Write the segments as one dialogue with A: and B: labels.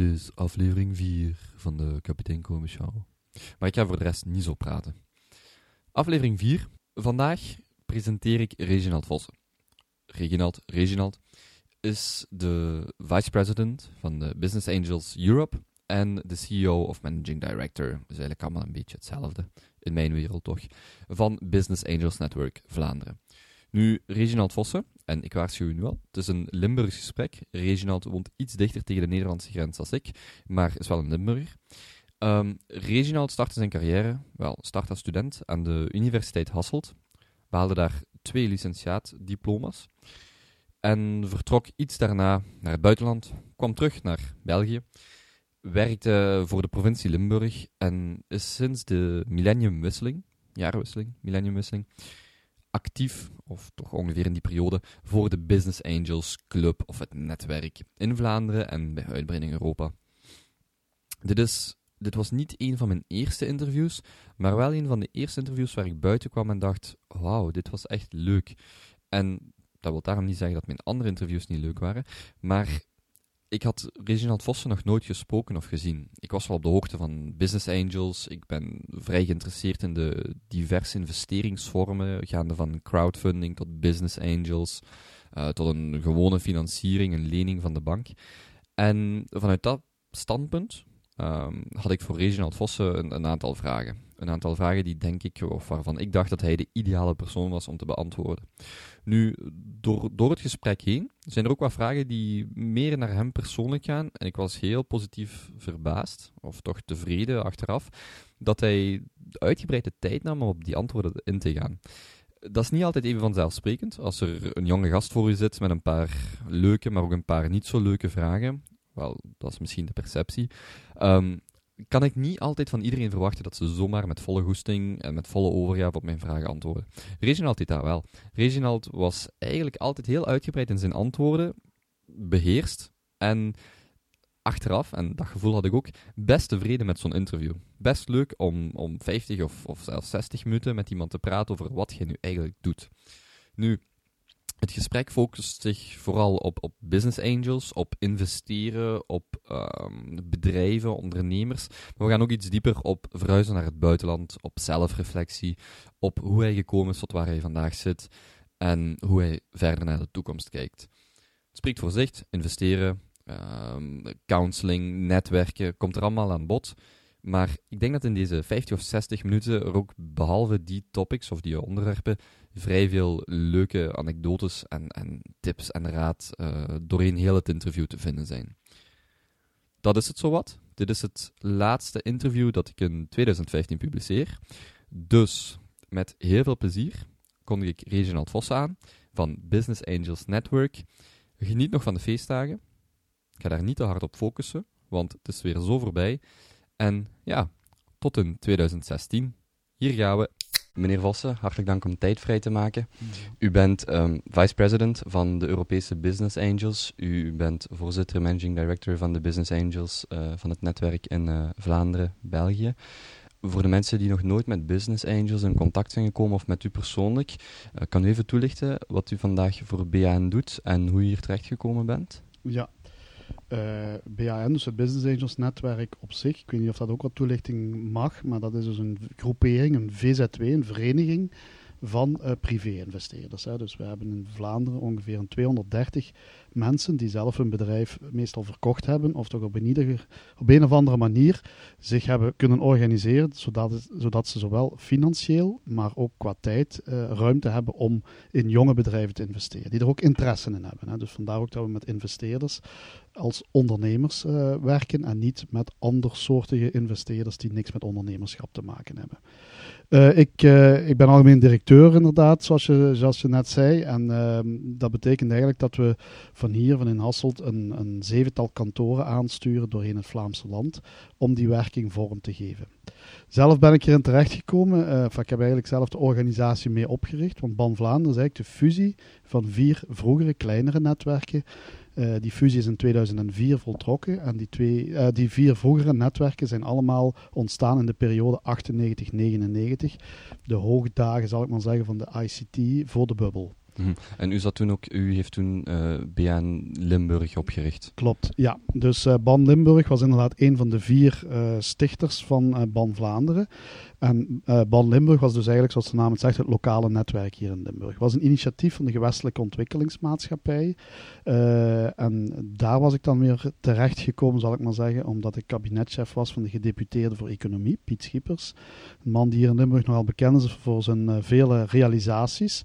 A: Is aflevering 4 van de Kapitein Komen. Maar ik ga voor de rest niet zo praten. Aflevering 4. Vandaag presenteer ik Reginald Vossen. Reginald, Reginald is de vice president van de Business Angels Europe en de CEO of Managing Director. Dus eigenlijk allemaal een beetje hetzelfde, in mijn wereld toch, van Business Angels Network Vlaanderen. Nu, Reginald Vossen, en ik waarschuw u nu al, het is een Limburgs gesprek. Reginald woont iets dichter tegen de Nederlandse grens als ik, maar is wel een Limburger. Um, Reginald startte zijn carrière, wel, start als student aan de Universiteit Hasselt, behaalde daar twee licentiaatdiploma's en vertrok iets daarna naar het buitenland, kwam terug naar België, werkte voor de provincie Limburg en is sinds de millenniumwisseling, jaarwisseling, millenniumwisseling, actief, of toch ongeveer in die periode, voor de Business Angels Club of het netwerk in Vlaanderen en bij uitbreiding Europa. Dit, is, dit was niet een van mijn eerste interviews, maar wel een van de eerste interviews waar ik buiten kwam en dacht: wauw, dit was echt leuk. En dat wil daarom niet zeggen dat mijn andere interviews niet leuk waren, maar ik had Reginald Vossen nog nooit gesproken of gezien. Ik was wel op de hoogte van business angels. Ik ben vrij geïnteresseerd in de diverse investeringsvormen, gaande van crowdfunding tot business angels, uh, tot een gewone financiering, een lening van de bank. En vanuit dat standpunt um, had ik voor Reginald Vossen een, een, aantal vragen. Een aantal vragen die denk ik, of waarvan ik dacht dat hij de ideale persoon was om te beantwoorden. Nu, door, door het gesprek heen zijn er ook wat vragen die meer naar hem persoonlijk gaan. En ik was heel positief verbaasd, of toch tevreden achteraf, dat hij uitgebreid de tijd nam om op die antwoorden in te gaan. Dat is niet altijd even vanzelfsprekend. Als er een jonge gast voor u zit met een paar leuke, maar ook een paar niet zo leuke vragen, wel, dat is misschien de perceptie. Um, kan ik niet altijd van iedereen verwachten dat ze zomaar met volle goesting en met volle overgave op mijn vragen antwoorden. Reginald deed dat wel. Reginald was eigenlijk altijd heel uitgebreid in zijn antwoorden, beheerst en achteraf, en dat gevoel had ik ook, best tevreden met zo'n interview. Best leuk om, om 50 of, of zelfs 60 minuten met iemand te praten over wat je nu eigenlijk doet. Nu, het gesprek focust zich vooral op, op business angels, op investeren, op um, bedrijven, ondernemers. Maar we gaan ook iets dieper op verhuizen naar het buitenland, op zelfreflectie, op hoe hij gekomen is tot waar hij vandaag zit en hoe hij verder naar de toekomst kijkt. Het spreekt voor zich, investeren, um, counseling, netwerken, komt er allemaal aan bod. Maar ik denk dat in deze 50 of 60 minuten er ook behalve die topics of die onderwerpen vrij veel leuke anekdotes en, en tips en raad uh, doorheen heel het interview te vinden zijn. Dat is het zowat. Dit is het laatste interview dat ik in 2015 publiceer. Dus met heel veel plezier kondig ik Reginald Vos aan van Business Angels Network. Geniet nog van de feestdagen. Ik ga daar niet te hard op focussen, want het is weer zo voorbij. En ja, tot in 2016. Hier gaan we. Meneer Vossen, hartelijk dank om tijd vrij te maken. U bent um, vice-president van de Europese Business Angels. U bent voorzitter en managing director van de Business Angels uh, van het netwerk in uh, Vlaanderen, België. Voor de mensen die nog nooit met Business Angels in contact zijn gekomen of met u persoonlijk, uh, kan u even toelichten wat u vandaag voor BAN doet en hoe u hier terecht gekomen bent?
B: Ja, uh, eh, BAN, dus het Business Angels netwerk op zich. Ik weet niet of dat ook wat toelichting mag, maar dat is dus een groepering, een VZW, een vereniging van uh, privé-investeerders. Dus we hebben in Vlaanderen ongeveer een 230 mensen die zelf hun bedrijf meestal verkocht hebben, of toch op een, op een of andere manier zich hebben kunnen organiseren, zodat, zodat ze zowel financieel, maar ook qua tijd uh, ruimte hebben om in jonge bedrijven te investeren, die er ook interesse in hebben. Hè. Dus vandaar ook dat we met investeerders als ondernemers uh, werken en niet met andersoortige investeerders die niks met ondernemerschap te maken hebben. Uh, ik, ik ben algemeen directeur inderdaad, zoals je, zoals je net zei. En uh, dat betekent eigenlijk dat we van hier, van in Hasselt, een, een zevental kantoren aansturen doorheen het Vlaamse land om die werking vorm te geven. Zelf ben ik hierin terechtgekomen. Uh, ik heb eigenlijk zelf de organisatie mee opgericht. Want Ban Vlaanderen is eigenlijk de fusie van vier vroegere kleinere netwerken uh, die fusie is in 2004 voltrokken en die, twee, uh, die vier vroegere netwerken zijn allemaal ontstaan in de periode 98-99. De hoogdagen, zal ik maar zeggen, van de ICT voor de bubbel.
A: Mhm. En u, zat toen ook, u heeft toen uh, BN Limburg opgericht?
B: Klopt, ja. Dus uh, Ban Limburg was inderdaad een van de vier uh, stichters van Ban Vlaanderen. En uh, Ban Limburg was dus eigenlijk, zoals de naam het zegt, het lokale netwerk hier in Limburg. Het was een initiatief van de gewestelijke ontwikkelingsmaatschappij. Uh, en daar was ik dan weer terechtgekomen, zal ik maar zeggen, omdat ik kabinetchef was van de gedeputeerde voor economie, Piet Schippers. Een man die hier in Limburg nogal bekend is voor zijn uh, vele realisaties.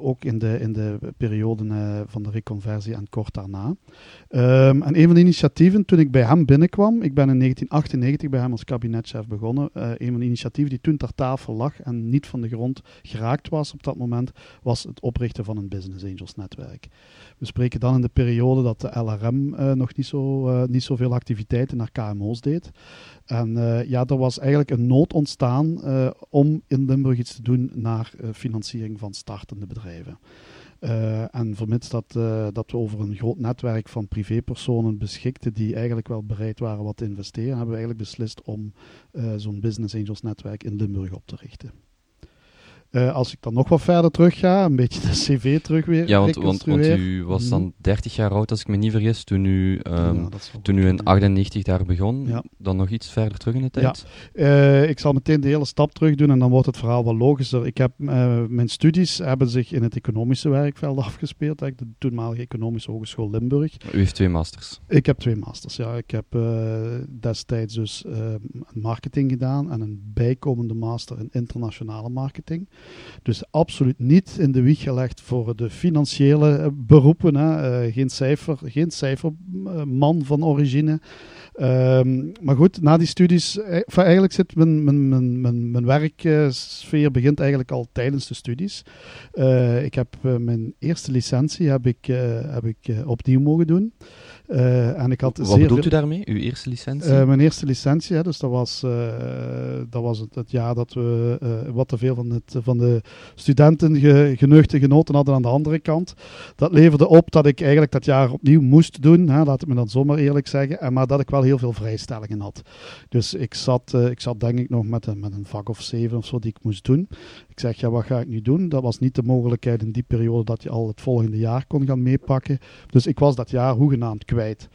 B: ook in de, in de periode van de reconversie en kort daarna. Um, en een van de initiatieven, toen ik bij hem binnenkwam, ik ben in 1998 bij hem als kabinetchef begonnen, een van de initiatief die toen ter tafel lag en niet van de grond geraakt was op dat moment, was het oprichten van een Business Angels netwerk. We spreken dan in de periode dat de LRM eh, nog niet, zo, uh, niet zoveel activiteiten naar KMO's deed. En uh, ja, er was eigenlijk een nood ontstaan om in Limburg iets te doen naar financiering van startende bedrijven. Uh, en vermits dat, uh, dat we over een groot netwerk van privépersonen beschikten die eigenlijk wel bereid waren wat te investeren, hebben we eigenlijk beslist om uh, zo'n Business Angels netwerk in Limburg op te richten. Uh, als ik dan nog wat verder terug ga, een beetje de cv terug weer
A: Ja, want, want, want u was dan 30 mhm. jaar oud, als ik me niet vergis, toen u, um, ja, toen u in 98 daar begon. Ja. Dan nog iets verder terug in de tijd?
B: Ja. Uh, ik zal meteen de hele stap terug doen en dan wordt het verhaal wat logischer. Ik heb, uh, mijn studies hebben zich in het economische werkveld afgespeeld, de toenmalige Economische Hogeschool Limburg.
A: U heeft twee masters?
B: Ik heb twee masters, ja. Ik heb destijds dus marketing gedaan en een bijkomende master in internationale marketing. Dus absoluut niet in de wieg gelegd voor de financiële eh, beroepen. Hè. Uh, geen, cijfer, geen cijferman van origine. Um, maar goed, na die studies, eh, eigenlijk zit mijn, mijn, mijn, mijn, mijn werksfeer begint eigenlijk al tijdens de studies. Ik heb mijn eerste licentie heb ik, heb ik opnieuw mogen doen.
A: Uh, en ik had Wat bedoelt u daarmee, uw eerste licentie?
B: Uh, mijn eerste licentie, hè, dus dat was, uh, dat was het, het, jaar dat we wat te veel van, het, van de studenten ge, geneugd en genoten hadden aan de andere kant. Dat leverde op dat ik eigenlijk dat jaar opnieuw moest doen, hè, laat ik me dan zomaar eerlijk zeggen, en, maar dat ik wel heel veel vrijstellingen had. Dus ik zat, ik zat denk ik nog met een, met een vak of zeven of zo die ik moest doen. Ik zeg, ja, wat ga ik nu doen? Dat was niet de mogelijkheid in die periode dat je al het volgende jaar kon gaan meepakken. Dus ik was dat jaar hoegenaamd kwijt.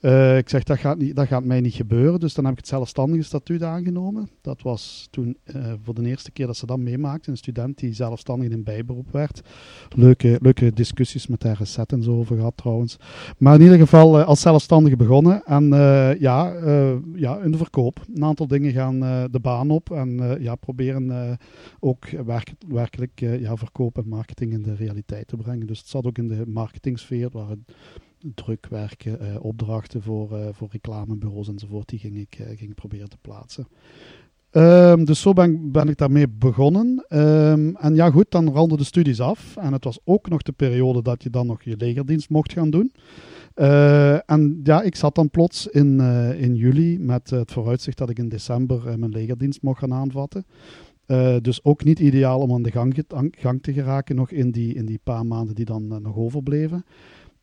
B: Uh, ik zeg, dat gaat, niet, dat gaat mij niet gebeuren. Dus dan heb ik het zelfstandige statuut aangenomen. Dat was toen uh, voor de eerste keer dat ze dat meemaakte. Een student die zelfstandig in bijberoep werd. Leuke, leuke discussies met haar recet en zo over gehad trouwens. Maar in ieder geval uh, als zelfstandige begonnen. En ja, ja, in de verkoop. Een aantal dingen gaan de baan op. En ja, proberen ook werk, werkelijk ja, verkoop en marketing in de realiteit te brengen. Dus het zat ook in de marketingsfeer. Waar drukwerken, uh, opdrachten voor, uh, voor reclamebureaus enzovoort, die ging ik, uh, ging proberen te plaatsen. Um, dus zo ben, ben, ik daarmee begonnen. Um, en ja, goed, dan randen de studies af. En het was ook nog de periode dat je dan nog je legerdienst mocht gaan doen. en ja, ik zat dan plots in, in juli met het vooruitzicht dat ik in december mijn legerdienst mocht gaan aanvatten. dus ook niet ideaal om aan de gang, gang, te geraken nog in die, in die paar maanden die dan nog overbleven.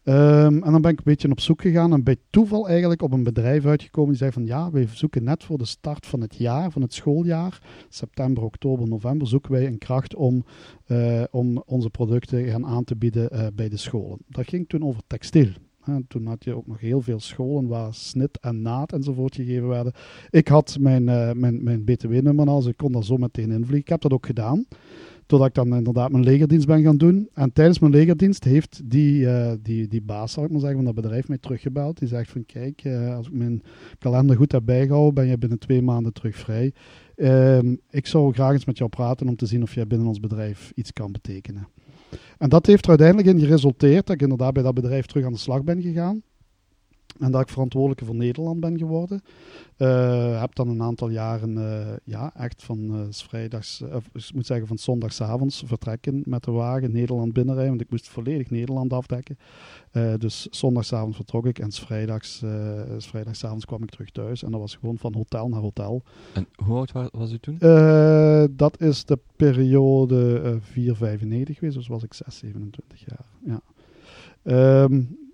B: Um, en dan ben ik een beetje op zoek gegaan en bij toeval eigenlijk op een bedrijf uitgekomen die zei van ja, wij zoeken net voor de start van het jaar, van het schooljaar, september, oktober, november, zoeken wij een kracht om, uh, om onze producten gaan aan te bieden uh, bij de scholen. Dat ging toen over textiel. En toen had je ook nog heel veel scholen waar snit en naad enzovoort gegeven werden. Ik had mijn, uh, mijn, mijn BTW-nummer al, dus ik kon daar zo meteen invliegen. Ik heb dat ook gedaan. Totdat ik dan inderdaad mijn legerdienst ben gaan doen. En tijdens mijn legerdienst heeft die, uh, die, die baas, zal ik maar zeggen, van dat bedrijf mij teruggebeld. Die zegt van kijk, uh, als ik mijn kalender goed heb bijgehouden, ben je binnen twee maanden terug vrij. Uh, ik zou graag eens met jou praten om te zien of jij binnen ons bedrijf iets kan betekenen. En dat heeft er uiteindelijk in geresulteerd dat ik inderdaad bij dat bedrijf terug aan de slag ben gegaan. En dat ik verantwoordelijke voor Nederland ben geworden. Uh, heb dan een aantal jaren uh, ja, echt van uh, vrijdags, ik moet zeggen van zondagsavonds vertrekken met de wagen Nederland binnenrijden. Want ik moest volledig Nederland afdekken. dus zondagsavond vertrok ik en vrijdags, vrijdagsavonds kwam ik terug thuis. En dat was gewoon van hotel naar hotel.
A: En hoe oud was u toen?
B: dat is de periode 4,95 geweest, dus was ik 6, 27 jaar. Ja. Um,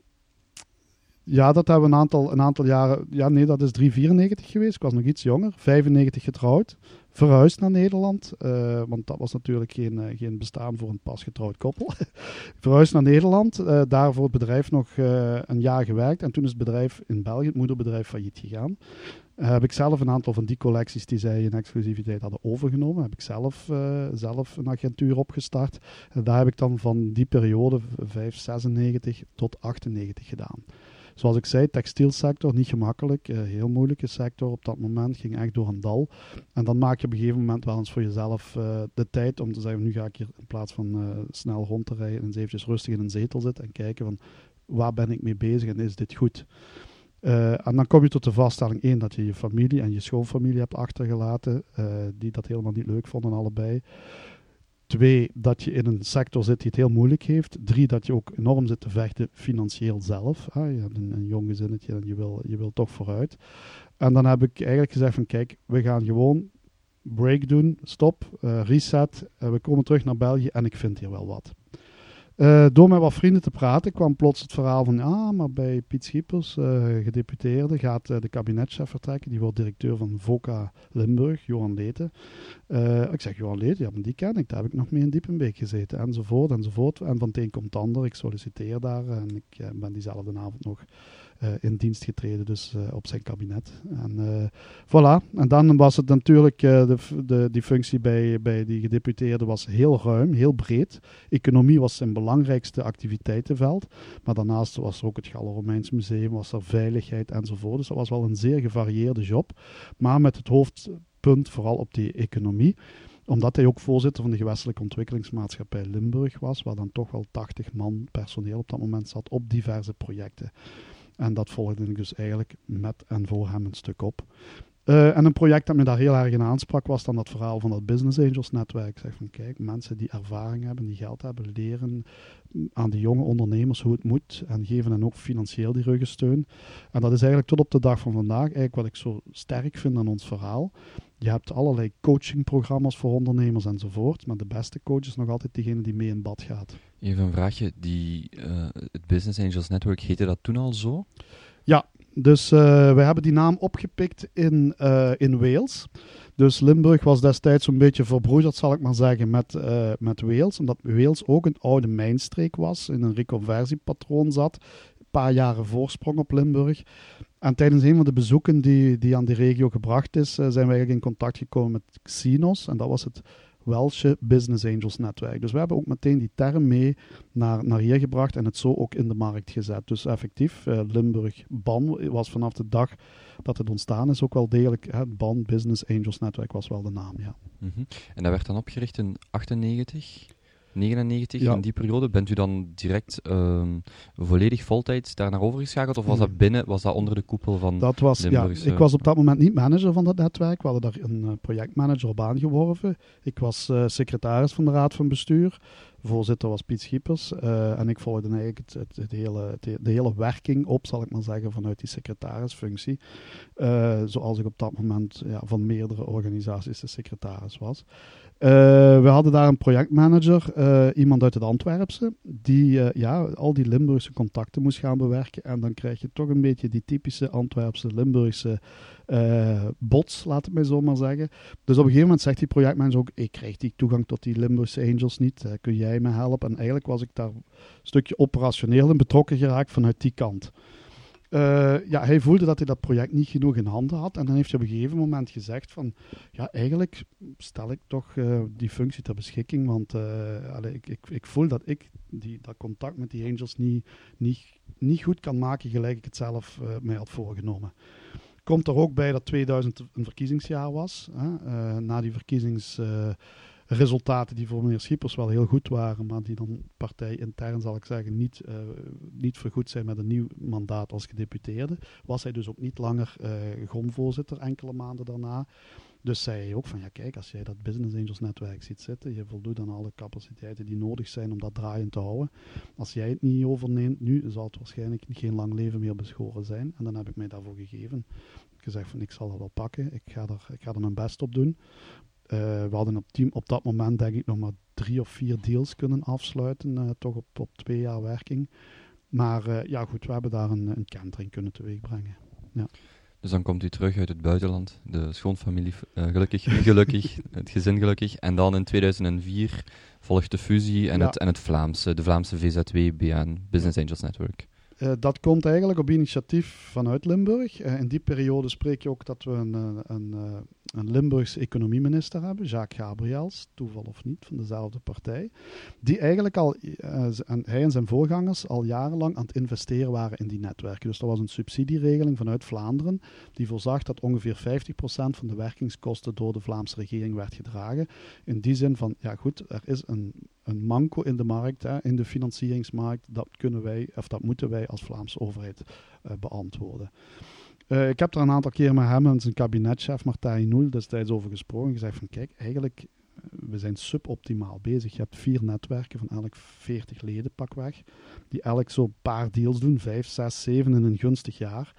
B: Ja, dat hebben we een aantal, een aantal jaren. Ja, nee, dat is 394 geweest. Ik was nog iets jonger. 95 getrouwd. Verhuisd naar Nederland. Uh, want dat was natuurlijk geen, uh, geen bestaan voor een pas getrouwd koppel. Verhuisd naar Nederland. Uh, daar voor het bedrijf nog een jaar gewerkt. En toen is het bedrijf in België, het moederbedrijf, failliet gegaan. heb ik zelf een aantal van die collecties die zij in exclusiviteit hadden overgenomen. Heb ik zelf, zelf een agentuur opgestart. En daar heb ik dan van die periode, 5, 96 tot 98 gedaan zoals ik zei, textielsector, niet gemakkelijk. Uh, heel moeilijke sector op dat moment. Ging echt door een dal. En dan maak je op een gegeven moment wel eens voor jezelf uh, de tijd om te zeggen, nu ga ik hier in plaats van uh, snel rond te rijden, eens eventjes rustig in een zetel zitten en kijken van, waar ben ik mee bezig en is dit goed? en dan kom je tot de vaststelling, één, dat je je familie en je schoonfamilie hebt achtergelaten, die dat helemaal niet leuk vonden allebei. Twee, dat je in een sector zit die het heel moeilijk heeft. Drie, dat je ook enorm zit te vechten financieel zelf. Je hebt een, jong gezinnetje en je wil, je wil toch vooruit. En dan heb ik eigenlijk gezegd van kijk, we gaan gewoon break doen, stop, uh, reset. We komen terug naar België en ik vind hier wel wat. Uh, door met wat vrienden te praten kwam plots het verhaal van, ah, maar bij Piet Schiepers, uh, gedeputeerde, gaat uh, de kabinetchef vertrekken. Die wordt directeur van VOCA Limburg, Johan Leten. ik zeg, Johan Leten, ja, maar die ken ik, daar heb ik nog mee in Diepenbeek gezeten, enzovoort, enzovoort. En van het een komt het ander, ik solliciteer daar en ik ben diezelfde avond nog in dienst getreden, dus uh, op zijn kabinet. En uh, voilà. En dan was het natuurlijk, de, de, die functie bij, bij die gedeputeerde was heel ruim, heel breed. Economie was zijn belangrijkste activiteitenveld. Maar daarnaast was er ook het Gallo-Romeins Museum, was er veiligheid enzovoort. Dus dat was wel een zeer gevarieerde job. Maar met het hoofdpunt vooral op die economie omdat hij ook voorzitter van de gewestelijke ontwikkelingsmaatschappij Limburg was, waar dan toch wel 80 man personeel op dat moment zat op diverse projecten. En dat volgde ik dus eigenlijk met en voor hem een stuk op. Uh, en een project dat me daar heel erg in aansprak was dan dat verhaal van dat Business Angels netwerk. Zeg van kijk, mensen die ervaring hebben, die geld hebben, leren aan de jonge ondernemers hoe het moet en geven hen ook financieel die ruggensteun. En dat is eigenlijk tot op de dag van vandaag eigenlijk wat ik zo sterk vind aan ons verhaal. Je hebt allerlei coachingprogramma's voor ondernemers enzovoort, maar de beste coach is nog altijd degene die mee in bad gaat.
A: Even een vraagje, die, uh, het Business Angels Network, heette dat toen al zo?
B: Ja, dus uh, we hebben die naam opgepikt in, uh, in Wales. Dus Limburg was destijds zo'n beetje verbroederd, zal ik maar zeggen, met, uh, met Wales. Omdat Wales ook een oude mijnstreek was, in een reconversiepatroon zat. Een paar jaren voorsprong op Limburg. En tijdens een van de bezoeken die, die aan die regio gebracht is, zijn we eigenlijk in contact gekomen met Xenos. En dat was het Welsche Business Angels netwerk. Dus we hebben ook meteen die term mee naar, naar hier gebracht en het zo ook in de markt gezet. Dus effectief, uh, Limburg BAN was vanaf de dag dat het ontstaan is ook wel degelijk, hè, BAN Business Angels netwerk was wel de naam, ja.
A: -hmm. En dat werd dan opgericht in 98? 99, in die periode, bent u dan direct um, volledig voltijds daar naar overgeschakeld? Of was dat binnen, was dat onder de koepel van
B: dat was, Ja, ik was op dat moment niet manager van dat netwerk. We hadden daar een uh, projectmanager op aangeworven. Ik was uh, secretaris van de raad van bestuur. Voorzitter was Piet Schiepers. Uh, en ik volgde eigenlijk het, het, het hele, de hele werking op, zal ik maar zeggen, vanuit die secretarisfunctie. zoals ik op dat moment ja, van meerdere organisaties de secretaris was. Uh, we hadden daar een projectmanager, uh, iemand uit het Antwerpse, die uh, ja, al die Limburgse contacten moest gaan bewerken. En dan krijg je toch een beetje die typische Antwerpse, Limburgse bots, laat het mij zo maar zeggen. Dus op een gegeven moment zegt die projectmanager ook, ik krijg die toegang tot die Limburgse Angels niet, kun jij me helpen? En eigenlijk was ik daar een stukje operationeel in betrokken geraakt vanuit die kant. Uh, ja, hij voelde dat hij dat project niet genoeg in handen had. En dan heeft hij op een gegeven moment gezegd van... Ja, eigenlijk stel ik toch uh, die functie ter beschikking. Want allee, ik, ik, ik, voel dat ik die, dat contact met die angels niet, niet, niet goed kan maken... gelijk ik het zelf mij had voorgenomen. Komt er ook bij dat 2000 een verkiezingsjaar was. Hè? na die verkiezings resultaten die voor meneer Schippers wel heel goed waren, maar die dan partij intern, zal ik zeggen, niet, uh, niet vergoed zijn met een nieuw mandaat als gedeputeerde, was hij dus ook niet langer uh, GOM-voorzitter enkele maanden daarna. Dus zei hij ook van, ja kijk, als jij dat Business Angels netwerk ziet zitten, je voldoet aan alle capaciteiten die nodig zijn om dat draaiend te houden. Als jij het niet overneemt nu, zal het waarschijnlijk geen lang leven meer beschoren zijn. En dan heb ik mij daarvoor gegeven. Ik gezegd van, ik zal dat wel pakken, ik ga er, ik ga er mijn best op doen. Uh, we hadden op, team, op dat moment denk ik nog maar drie of vier deals kunnen afsluiten, uh, toch op, op twee jaar werking. Maar uh, ja, goed, we hebben daar een, een kentering kunnen teweegbrengen. Ja.
A: Dus dan komt u terug uit het buitenland, de schoonfamilie uh, gelukkig, gelukkig, het gezin gelukkig. En dan in 2004 volgt de fusie en, het, en het Vlaamse, de Vlaamse VZW BN, Business Angels Network.
B: Uh, dat komt eigenlijk op initiatief vanuit Limburg. Uh, in die periode spreek je ook dat we een, een, een Limburgse economieminister hebben, Jacques Gabriels, toeval of niet, van dezelfde partij, die eigenlijk al, uh, hij en zijn voorgangers, al jarenlang aan het investeren waren in die netwerken. Dus dat was een subsidieregeling vanuit Vlaanderen, die voorzag dat ongeveer 50% van de werkingskosten door de Vlaamse regering werd gedragen. In die zin van, ja goed, er is een, een manco in de markt, hè, in de financieringsmarkt, dat kunnen wij, of dat moeten wij als Vlaamse overheid uh, beantwoorden. Uh, ik heb er een aantal keer met hem en zijn kabinetchef Martijn Noel destijds over gesproken. Gezegd van kijk, eigenlijk eh, we zijn suboptimaal bezig. Je hebt vier netwerken van elk 40 leden pakweg. Die elk zo'n paar deals doen, vijf, zes, zeven in een gunstig jaar.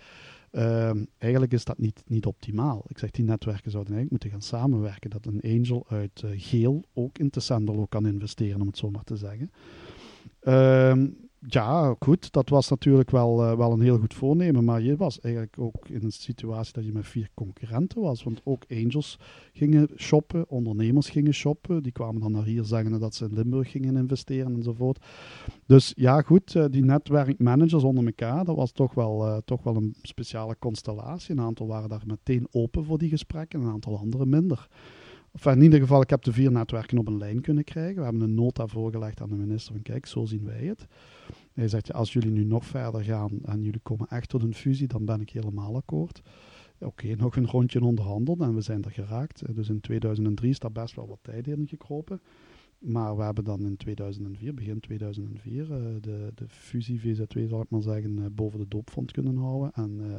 B: Uh, eigenlijk is dat niet, niet optimaal. Ik zeg, die netwerken zouden eigenlijk moeten gaan samenwerken. Dat een angel uit uh, Geel ook in Tessenderlo kan investeren, om het zo maar te zeggen. Uh, ja, goed, dat was natuurlijk wel, uh, wel een heel goed voornemen. Maar je was eigenlijk ook in een situatie dat je met vier concurrenten was. Want ook angels gingen shoppen, ondernemers gingen shoppen. Die kwamen dan naar hier zeggen dat ze in Limburg gingen investeren enzovoort. Dus ja, goed, uh, die netwerkmanagers onder elkaar, dat was toch wel, uh, toch wel een speciale constellatie. Een aantal waren daar meteen open voor die gesprekken, een aantal anderen minder. Enfin, in ieder geval, ik heb de vier netwerken op een lijn kunnen krijgen. We hebben een nota voorgelegd aan de minister van kijk, zo zien wij het. Hij zegt, als jullie nu nog verder gaan en jullie komen echt tot een fusie, dan ben ik helemaal akkoord. Oké, nog een rondje onderhandeld en we zijn er geraakt. Dus in 2003 is daar best wel wat tijd in gekropen. Maar we hebben dan in 2004, begin 2004, uh, de, de fusie VZ2, zal ik maar zeggen, uh, boven de doopvond kunnen houden. En uh,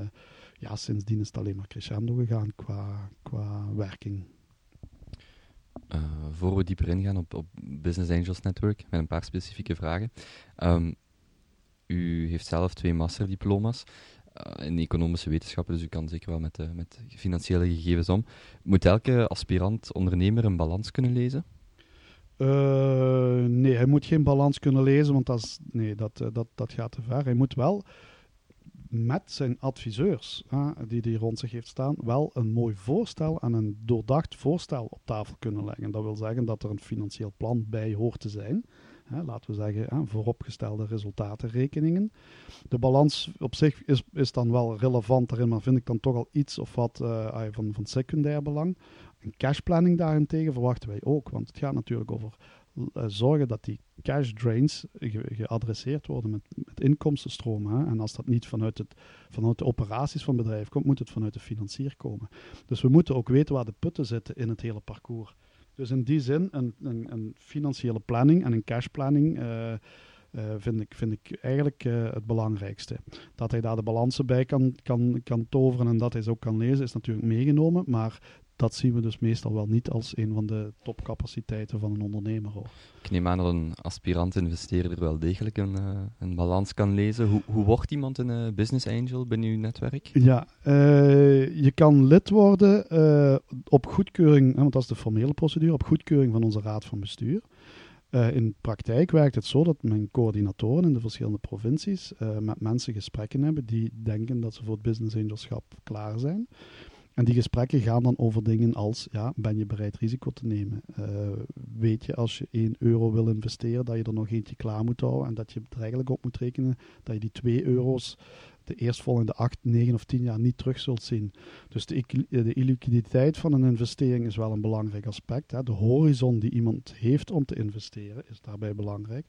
B: ja, sindsdien is het alleen maar crescendo gegaan qua, qua werking.
A: Uh, voor we dieper ingaan op, op Business Angels Network, met een paar specifieke vragen. Um, u heeft zelf twee masterdiploma's uh, in economische wetenschappen, dus u kan zeker wel met, uh, met financiële gegevens om. Moet elke aspirant ondernemer een balans kunnen lezen?
B: nee, hij moet geen balans kunnen lezen, want dat, nee, dat, dat, dat gaat te ver. Hij moet wel met zijn adviseurs, uh, die hij rond zich heeft staan, wel een mooi voorstel en een doordacht voorstel op tafel kunnen leggen. Dat wil zeggen dat er een financieel plan bij hoort te zijn. Hè, laten we zeggen, hè, vooropgestelde resultatenrekeningen. De balans op zich is, is dan wel relevant daarin, maar vind ik dan toch al iets of wat uh, van, van secundair belang. Een cashplanning daarentegen verwachten wij ook, want het gaat natuurlijk over zorgen dat die cash drains ge geadresseerd worden met, met inkomstenstromen. En als dat niet vanuit, het, vanuit de operaties van het bedrijf komt, moet het vanuit de financier komen. Dus we moeten ook weten waar de putten zitten in het hele parcours. Dus in die zin, een, een, een financiële planning en een cashplanning uh, uh, vind, ik, vind ik eigenlijk het belangrijkste. Dat hij daar de balansen bij kan, kan, kan toveren en dat hij ze ook kan lezen, is natuurlijk meegenomen. Maar dat zien we dus meestal wel niet als een van de topcapaciteiten van een ondernemer. Hoor.
A: Ik neem aan dat een aspirant-investeerder wel degelijk een, uh, een balans kan lezen. Hoe, hoe wordt iemand een uh, business angel binnen uw netwerk?
B: Ja, uh, je kan lid worden op goedkeuring, want dat is de formele procedure, op goedkeuring van onze raad van bestuur. in praktijk werkt het zo dat mijn coördinatoren in de verschillende provincies met mensen gesprekken hebben die denken dat ze voor het business angelschap klaar zijn. En die gesprekken gaan dan over dingen als, ja, ben je bereid risico te nemen? Uh, weet je als je 1 euro wil investeren, dat je er nog eentje klaar moet houden en dat je er eigenlijk op moet rekenen dat je die 2 euro's de eerstvolgende 8, 9 of 10 jaar niet terug zult zien. Dus de, de illiquiditeit van een investering is wel een belangrijk aspect. Hè. De horizon die iemand heeft om te investeren is daarbij belangrijk.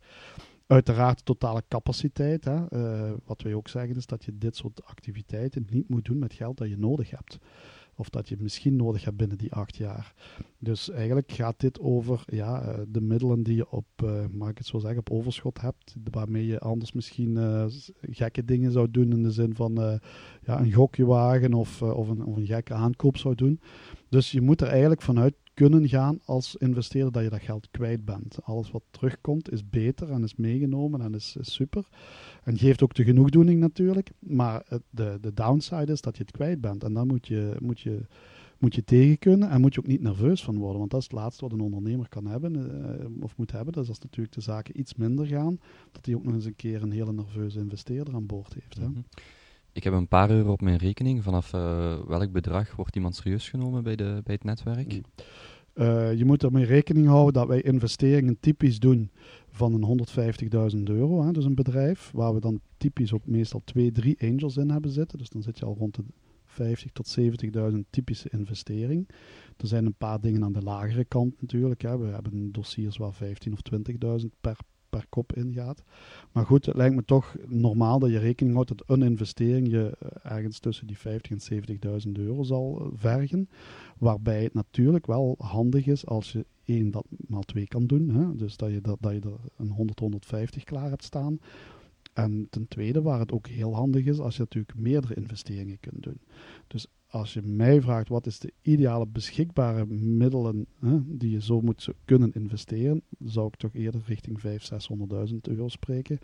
B: Uiteraard totale capaciteit. Hè. Uh, wat wij ook zeggen is dat je dit soort activiteiten niet moet doen met geld dat je nodig hebt. Of dat je misschien nodig hebt binnen die acht jaar. Dus eigenlijk gaat dit over ja, eh, de middelen die je op, uh, mag ik het zo zeggen, op overschot hebt. Waarmee je anders misschien uh, gekke dingen zou doen. In de zin van ja, een gokje wagen of, of, een, of een gekke aankoop zou doen. Dus je moet er eigenlijk vanuit kunnen gaan als investeerder dat je dat geld kwijt bent. Alles wat terugkomt is beter en is meegenomen en is, super. En geeft ook de genoegdoening natuurlijk. Maar de, de downside is dat je het kwijt bent. En dan moet je, moet je, moet je tegen kunnen en moet je ook niet nerveus van worden. Want dat is het laatste wat een ondernemer kan hebben uh, of moet hebben. Dus als natuurlijk de zaken iets minder gaan, dat hij ook nog eens een keer een hele nerveuze investeerder aan boord heeft.
A: Mhm. Ik heb een paar euro op mijn rekening. Vanaf uh, welk bedrag wordt iemand serieus genomen bij, de, bij het netwerk?
B: Mm. Uh, je moet ermee rekening houden dat wij investeringen typisch doen van een 150.000 euro. Hè, dus een bedrijf waar we dan typisch ook meestal twee, drie angels in hebben zitten. Dus dan zit je al rond de 50 tot 70.000 typische investering. Er zijn een paar dingen aan de lagere kant natuurlijk. Hè. We hebben dossiers waar 15 of 20.000 per, per kop ingaat. Maar goed, het lijkt me toch normaal dat je rekening houdt dat een investering je eh, ergens tussen die 50 en 70.000 euro zal eh, vergen. Waarbij het natuurlijk wel handig is als je één dat maal twee kan doen. Hè? Dus dat je, dat, dat je er een 100, 150 klaar hebt staan. En ten tweede, waar het ook heel handig is, als je natuurlijk meerdere investeringen kunt doen. Dus als je mij vraagt wat is de ideale beschikbare middelen hè, die je zo moet kunnen investeren, zou ik toch eerder richting 500.000, 600.000 euro spreken.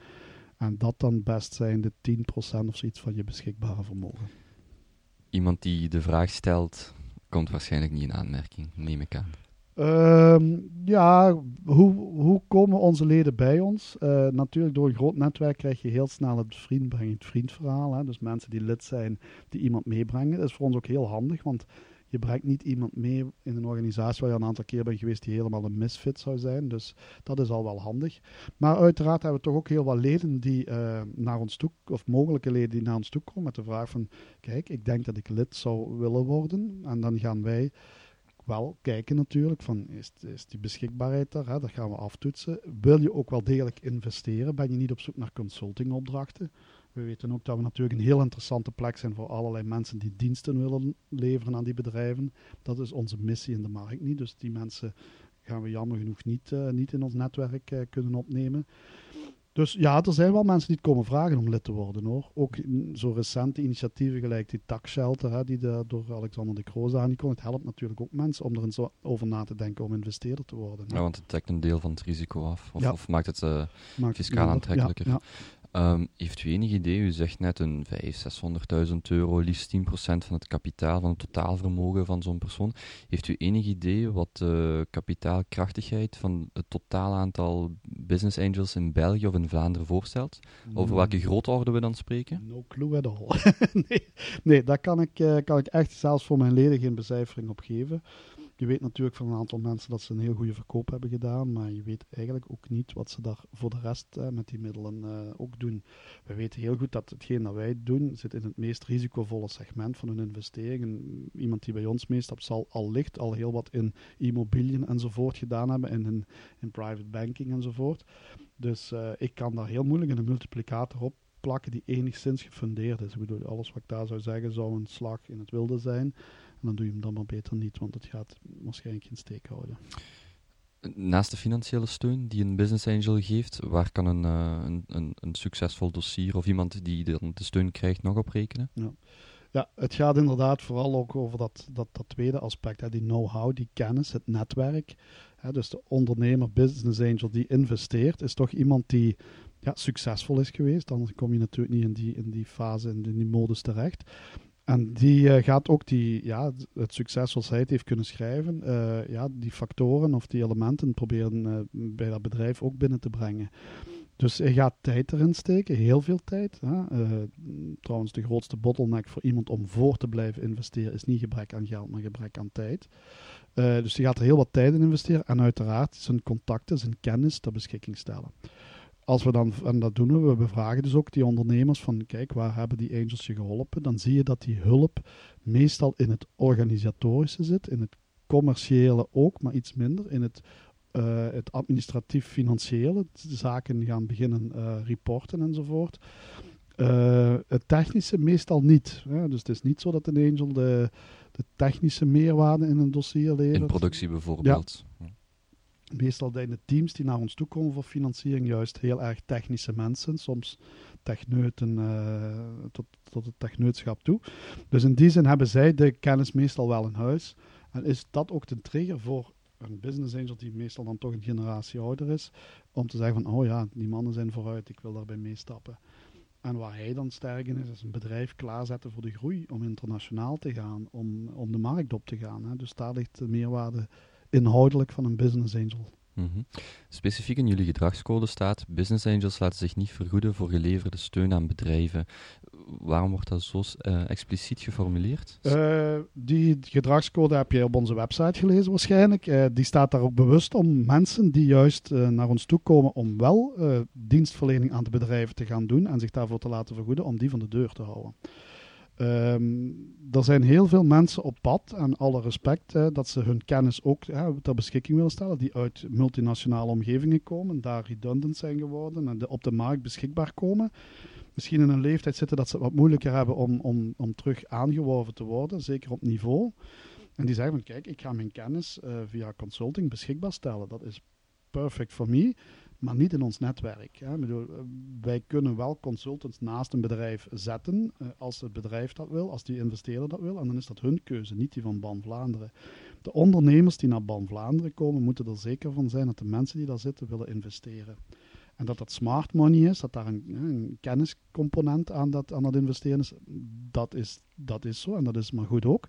B: En dat dan best zijn de 10% of zoiets van je beschikbare vermogen.
A: Iemand die de vraag stelt, komt waarschijnlijk niet in aanmerking, neem ik aan.
B: Ehm, ja, hoe, hoe komen onze leden bij ons? Uh, natuurlijk, door een groot netwerk krijg je heel snel het vriend vriendverhaal. Hè? Dus mensen die lid zijn, die iemand meebrengen. Dat is voor ons ook heel handig, want je brengt niet iemand mee in een organisatie waar je een aantal keer bent geweest die helemaal een misfit zou zijn. Dus dat is al wel handig. Maar uiteraard hebben we toch ook heel wat leden die uh, naar ons toe, of mogelijke leden die naar ons toe komen met de vraag van, kijk, ik denk dat ik lid zou willen worden. En dan gaan wij wel kijken natuurlijk van is, is die beschikbaarheid daar, dat gaan we aftoetsen. Wil je ook wel degelijk investeren? Ben je niet op zoek naar consultingopdrachten? We weten ook dat we natuurlijk een heel interessante plek zijn voor allerlei mensen die diensten willen leveren aan die bedrijven. Dat is onze missie in de markt niet. Dus die mensen gaan we jammer genoeg niet, uh, niet in ons netwerk uh, kunnen opnemen. Dus ja, er zijn wel mensen die het komen vragen om lid te worden hoor. Ook zo recente initiatieven gelijk die taxshelter, hè, die de, door Alexander de aangekondigd. Het helpt natuurlijk ook mensen om er eens over na te denken om investeerder te worden.
A: Ja, want het dekt een deel van het risico af. Of, ja. of maakt het uh, maakt fiscaal aantrekkelijker. Ja, Um, heeft u enig idee, u zegt net een 500.000, 600.000 euro, liefst 10% van het kapitaal, van het totaalvermogen van zo'n persoon. Heeft u enig idee wat de kapitaalkrachtigheid van het totaal aantal business angels in België of in Vlaanderen voorstelt? Over welke grootorde we dan spreken?
B: No clue at all. nee, nee, daar kan ik, uh, kan ik echt zelfs voor mijn leden geen becijfering op geven. Je weet natuurlijk van een aantal mensen dat ze een heel goede verkoop hebben gedaan, maar je weet eigenlijk ook niet wat ze daar voor de rest uh, met die middelen uh, ook doen. We weten heel goed dat hetgeen dat wij doen zit in het meest risicovolle segment van hun investering. En iemand die bij ons meestapt zal al licht al heel wat in immobiliën enzovoort gedaan hebben en in, in private banking enzovoort. Dus uh, ik kan daar heel moeilijk een multiplicator op plakken die enigszins gefundeerd is. Ik bedoel, alles wat ik daar zou zeggen zou een slag in het wilde zijn dan doe je hem dan maar beter niet, want het gaat waarschijnlijk geen steek houden.
A: Naast de financiële steun die een business angel geeft, waar kan een, uh, een, een, een, succesvol dossier of iemand die de, de steun krijgt nog op rekenen?
B: Ja. ja, het gaat inderdaad vooral ook over dat, dat, dat tweede aspect, hè, die know-how, die kennis, het netwerk. Hè, dus de ondernemer, business angel die investeert, is toch iemand die ja, succesvol is geweest. Anders kom je natuurlijk niet in die, in die fase, in die modus terecht. En die uh, gaat ook die, ja, het succes zoals hij het heeft kunnen schrijven, uh, ja, die factoren of die elementen proberen uh, bij dat bedrijf ook binnen te brengen. Dus hij gaat tijd erin steken, heel veel tijd. Hè. trouwens, de grootste bottleneck voor iemand om voor te blijven investeren is niet gebrek aan geld, maar gebrek aan tijd. dus hij gaat er heel wat tijd in investeren en uiteraard zijn contacten, zijn kennis ter beschikking stellen als we dan, en dat doen we, we bevragen dus ook die ondernemers van, kijk, waar hebben die angels je geholpen? Dan zie je dat die hulp meestal in het organisatorische zit, in het commerciële ook, maar iets minder, in het, uh, het administratief-financiële, zaken gaan beginnen uh, reporten enzovoort. Uh, het technische meestal niet. Hè? Dus het is niet zo dat een angel de, de technische meerwaarde in een dossier levert.
A: In productie bijvoorbeeld. Ja
B: meestal zijn de teams die naar ons toe komen voor financiering juist heel erg technische mensen, soms techneuten uh, tot, tot het techneutschap toe. Dus in die zin hebben zij de kennis meestal wel in huis. En is dat ook de trigger voor een business angel die meestal dan toch een generatie ouder is, om te zeggen van, oh ja, die mannen zijn vooruit, ik wil daarbij meestappen. En waar hij dan sterk in is, is een bedrijf klaarzetten voor de groei, om internationaal te gaan, om, om de markt op te gaan. Hè. Dus daar ligt de meerwaarde inhoudelijk van een business angel.
A: Mhm. Specifiek in jullie gedragscode staat: business angels laten zich niet vergoeden voor geleverde steun aan bedrijven. Waarom wordt dat zo uh, expliciet geformuleerd?
B: Uh, die gedragscode heb je op onze website gelezen waarschijnlijk. Uh, die staat daar ook bewust om mensen die juist naar ons toe komen om wel dienstverlening aan de bedrijven te gaan doen en zich daarvoor te laten vergoeden, om die van de deur te houden. Um, er zijn heel veel mensen op pad, en alle respect, dat ze hun kennis ook ter beschikking willen stellen, die uit multinationale omgevingen komen, daar redundant zijn geworden en op de markt beschikbaar komen. Misschien in een leeftijd zitten dat ze het wat moeilijker hebben om, om, om terug aangeworven te worden, zeker op niveau. En die zeggen van kijk, ik ga mijn kennis uh, via consulting beschikbaar stellen. Dat is perfect voor mij maar niet in ons netwerk. Hè. Bedoel, eh, wij kunnen wel consultants naast een bedrijf zetten, uh, als het bedrijf dat wil, als die investeerder dat wil, en dan is dat hun keuze, niet die van Ban Vlaanderen. De ondernemers die naar Ban Vlaanderen komen, moeten er zeker van zijn dat de mensen die daar zitten willen investeren. En dat dat smart money is, dat daar een, een kenniscomponent aan dat, aan investeren is dat, is, dat is zo en dat is maar goed ook.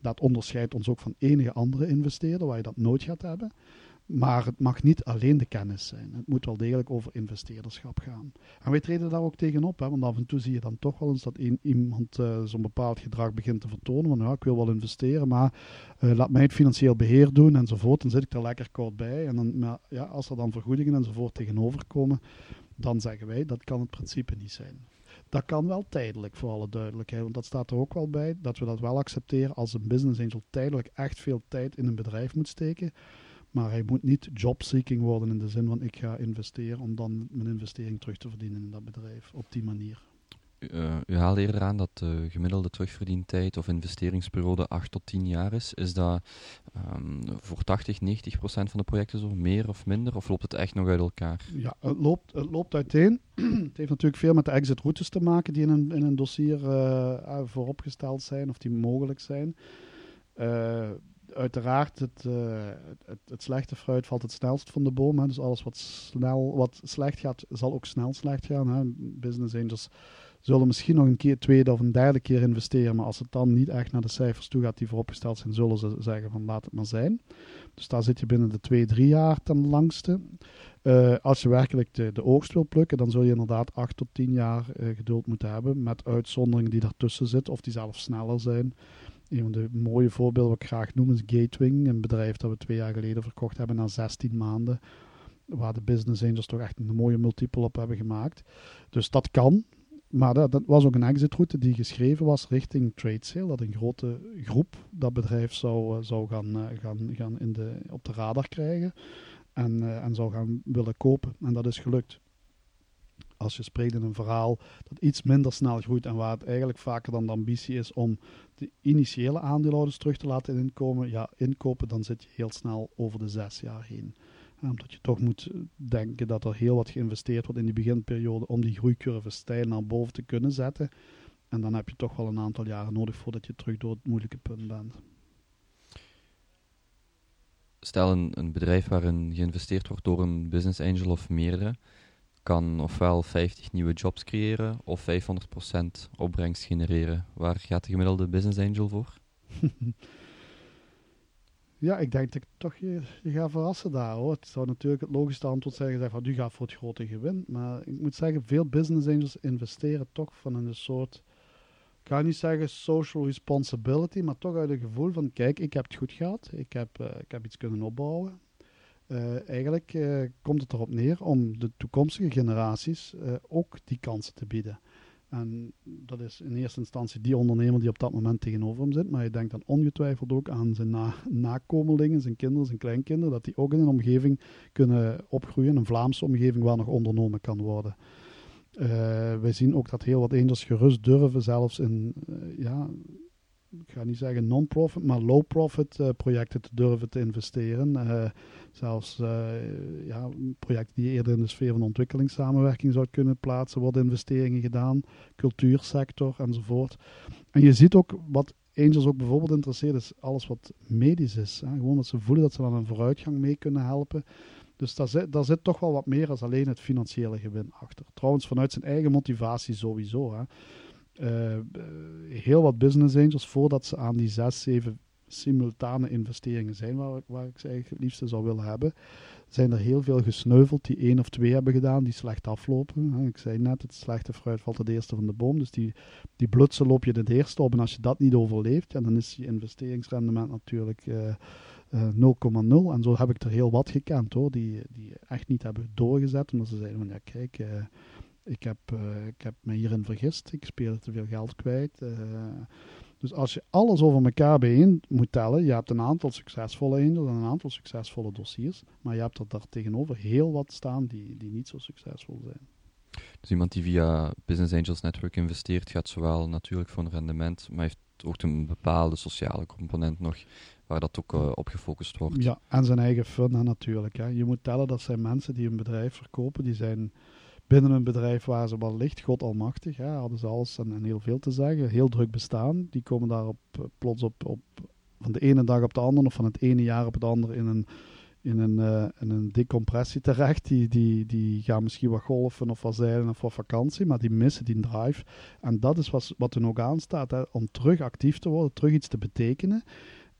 B: Dat onderscheidt ons ook van enige andere investeerder waar je dat nooit gaat hebben. Maar het mag niet alleen de kennis zijn. Het moet wel degelijk over investeerderschap gaan. En wij treden daar ook tegenop, hè, want af en toe zie je dan toch wel eens dat iemand uh, zo'n bepaald gedrag begint te vertonen. Van ja, ik wil wel investeren, maar uh, laat mij het financieel beheer doen enzovoort. Dan zit ik er lekker koud bij. En dan, ja, als er dan vergoedingen enzovoort tegenover komen, dan zeggen wij dat kan het principe niet zijn. Dat kan wel tijdelijk, voor alle duidelijkheid. Want dat staat er ook wel bij, dat we dat wel accepteren als een business angel tijdelijk echt veel tijd in een bedrijf moet steken maar hij moet niet jobseeking worden in de zin van ik ga investeren om dan mijn investering terug te verdienen in dat bedrijf op die manier.
A: Uh, u haalde eerder aan dat de gemiddelde terugverdientijd of investeringsperiode 8 tot 10 jaar is. Is dat um, voor 80, 90 procent van de projecten zo, meer of minder? Of loopt het echt nog uit elkaar?
B: Ja, het loopt, het loopt uiteen. het heeft natuurlijk veel met de exitroutes te maken die in een, in een dossier uh, vooropgesteld zijn of die mogelijk zijn. Uh, uiteraard, het, uh, het, het, slechte fruit valt het snelst van de boom. Hè. Dus alles wat, snel, wat slecht gaat, zal ook snel slecht gaan. Hè. Business angels zullen misschien nog een keer, tweede of een derde keer investeren. Maar als het dan niet echt naar de cijfers toe gaat die vooropgesteld zijn, zullen ze zeggen van laat het maar zijn. Dus daar zit je binnen de twee, drie jaar ten langste. Uh, als je werkelijk de, oogst wil plukken, dan zul je inderdaad acht tot tien jaar uh, geduld moeten hebben. Met uitzonderingen die daartussen zitten, of die zelfs sneller zijn. Een van de mooie voorbeelden wat ik graag noem is Gatewing, een bedrijf dat we twee jaar geleden verkocht hebben na 16 maanden. Waar de business angels toch echt een mooie multiple op hebben gemaakt. Dus dat kan. Maar dat, dat was ook een exitroute die geschreven was richting trade sale. Dat een grote groep dat bedrijf zou, eh, zou gaan, eh, gaan, gaan in de, op de radar krijgen. En, uh, en zou gaan willen kopen. En dat is gelukt als je spreekt in een verhaal dat iets minder snel groeit en waar het eigenlijk vaker dan de ambitie is om de initiële aandeelhouders terug te laten inkomen, ja, inkopen, dan zit je heel snel over de zes jaar heen. omdat je toch moet denken dat er heel wat geïnvesteerd wordt in die beginperiode om die groeicurve stijl naar boven te kunnen zetten. En dan heb je toch wel een aantal jaren nodig voordat je terug door het moeilijke punt bent.
A: Stel een, een bedrijf waarin geïnvesteerd wordt door een business angel of meerdere kan ofwel 50 nieuwe jobs creëren of 500% opbrengst genereren. Waar gaat de gemiddelde business angel voor?
B: ja, ik denk dat ik toch je, je ga verrassen daar hoor. Het zou natuurlijk het logische antwoord zijn van u gaat voor het grote gewin. Maar ik moet zeggen, veel business angels investeren toch van een soort, ik ga niet zeggen social responsibility, maar toch uit een gevoel van kijk, ik heb het goed gehad. Ik heb, uh, ik heb iets kunnen opbouwen. Uh, eigenlijk uh, komt het erop neer om de toekomstige generaties uh, ook die kansen te bieden. En dat is in eerste instantie die ondernemer die op dat moment tegenover hem zit. Maar je denkt dan ongetwijfeld ook aan zijn na nakomelingen, zijn kinderen, zijn kleinkinderen. Dat die ook in een omgeving kunnen opgroeien, een Vlaamse omgeving waar nog ondernomen kan worden. wij zien ook dat heel wat angels gerust durven, zelfs in ja, ik ga niet zeggen non-profit, maar low-profit uh, projecten te durven te investeren. Uh, zelfs uh, ja, projecten die eerder in de sfeer van ontwikkelingssamenwerking zou kunnen plaatsen, worden investeringen gedaan, cultuursector enzovoort. En je ziet ook wat Angels ook bijvoorbeeld interesseert, is alles wat medisch is. Hè. Gewoon dat ze voelen dat ze dan een vooruitgang mee kunnen helpen. Dus daar zit, zit toch wel wat meer dan alleen het financiële gewin achter. Trouwens, vanuit zijn eigen motivatie sowieso. Hè. Uh, heel wat business angels, voordat ze aan die zes, zeven simultane investeringen zijn, waar, waar ik ze eigenlijk het liefste zou willen hebben, zijn er heel veel gesneuveld die één of twee hebben gedaan, die slecht aflopen. Ik zei net, het slechte fruit valt het eerste van de boom. Dus die, die blutsen loop je het eerste op. En als je dat niet overleeft, ja, dan is je investeringsrendement natuurlijk uh, uh, 0,0. En zo heb ik er heel wat gekend hoor, die, die echt niet hebben doorgezet. Omdat ze zeiden van ja, kijk, uh, ik, heb, uh, ik heb me hierin vergist, ik speel te veel geld kwijt. Dus als je alles over elkaar bijeen moet tellen, je hebt een aantal succesvolle angels en een aantal succesvolle dossiers, maar je hebt er daar tegenover heel wat staan die, die niet zo succesvol zijn.
A: Dus iemand die via Business Angels Network investeert, gaat zowel natuurlijk voor een rendement, maar heeft ook een bepaalde sociale component nog, waar dat ook uh, op gefocust wordt.
B: Ja, en zijn eigen fun natuurlijk. Hè. Je moet tellen dat zijn mensen die een bedrijf verkopen, die zijn binnen een bedrijf waar ze wel licht, God almachtig, hè, hadden ze alles en, heel veel te zeggen, heel druk bestaan. Die komen daar op, eh, plots op, op, van de ene dag op de andere, of van het ene jaar op het andere in een, in een, in een decompressie terecht. Die, die, die gaan misschien wat golfen of wat zeilen of wat vakantie, maar die missen die drive. En dat is wat, wat er ook aanstaat, hè, om terug actief te worden, terug iets te betekenen.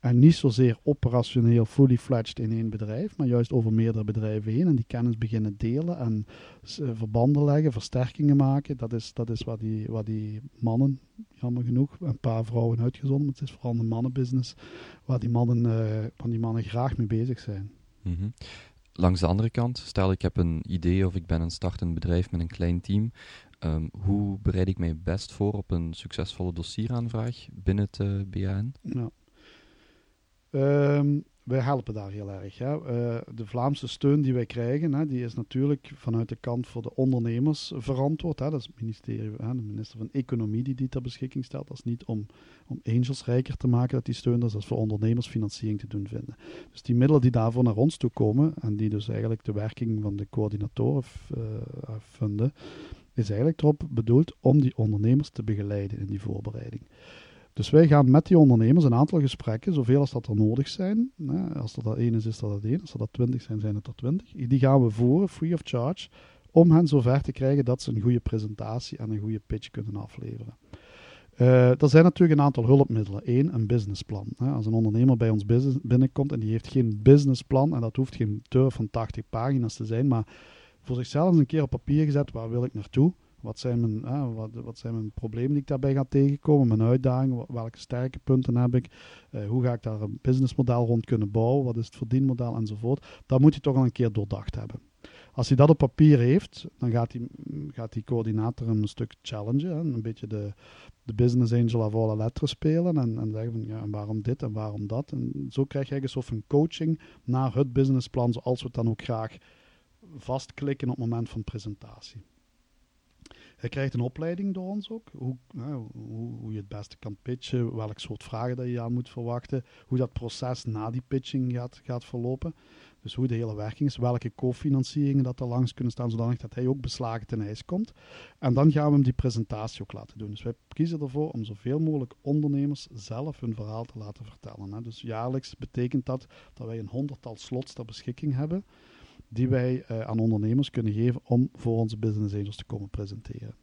B: En niet zozeer operationeel, fully fledged in één bedrijf, maar juist over meerdere bedrijven heen en die kennis beginnen delen en uh, verbanden leggen, versterkingen maken. Dat is, dat is wat, die, wat die mannen, jammer genoeg, een paar vrouwen uitgezonden, maar het is vooral een mannenbusiness, waar die mannen, uh, waar die mannen graag mee bezig zijn.
A: Mm -hmm. Langs de andere kant, stel ik heb een idee of ik ben een startend bedrijf met een klein team. Um, hoe bereid ik mij best voor op een succesvolle dossieraanvraag binnen het uh, BAN?
B: Nou, Um, wij helpen daar heel erg. Hè. Uh, de Vlaamse steun die wij krijgen, hè, die is natuurlijk vanuit de kant voor de ondernemers verantwoord. Hè. Dat is het ministerie, hè, de minister van Economie die die ter beschikking stelt. Dat is niet om, om angels rijker te maken dat die steun dat is voor ondernemers financiering te doen vinden. Dus die middelen die daarvoor naar ons toe komen en die dus eigenlijk de werking van de coördinatoren uh, vinden, is eigenlijk erop bedoeld om die ondernemers te begeleiden in die voorbereiding. Dus wij gaan met die ondernemers een aantal gesprekken, zoveel als dat er nodig zijn. Als er dat één is, is dat het één. Als er dat twintig zijn, zijn het er twintig. Die gaan we voeren, free of charge, om hen zover te krijgen dat ze een goede presentatie en een goede pitch kunnen afleveren. Uh, er zijn natuurlijk een aantal hulpmiddelen. Eén, een businessplan. Als een ondernemer bij ons binnenkomt en die heeft geen businessplan, en dat hoeft geen turf van 80 pagina's te zijn, maar voor zichzelf eens een keer op papier gezet, waar wil ik naartoe? Wat zijn, mijn, wat, wat, zijn mijn problemen die ik daarbij ga tegenkomen? Mijn uitdagingen? Welke sterke punten heb ik? Uh, hoe ga ik daar een businessmodel rond kunnen bouwen? Wat is het verdienmodel enzovoort? Dat moet je toch al een keer doordacht hebben. Als hij dat op papier heeft, dan gaat die, gaat die coördinator een stuk challengen. Een beetje de, de business angel af alle letteren spelen. En, en zeggen van ja, waarom dit en waarom dat. En zo krijg je eigenlijk een coaching naar het businessplan, zoals we het dan ook graag vastklikken op het moment van presentatie. Hij krijgt een opleiding door ons ook. Hoe, hoe, je het beste kan pitchen, welk soort vragen dat je aan moet verwachten. Hoe dat proces na die pitching gaat, gaat verlopen. Dus hoe de hele werking is, welke cofinancieringen dat er langs kunnen staan, zodanig dat hij ook beslagen ten ijs komt. En dan gaan we hem die presentatie ook laten doen. Dus wij kiezen ervoor om zoveel mogelijk ondernemers zelf hun verhaal te laten vertellen. Hè. Dus jaarlijks betekent dat dat wij een honderdtal slots ter beschikking hebben die wij uh, aan ondernemers kunnen geven om voor onze business angels te komen presenteren.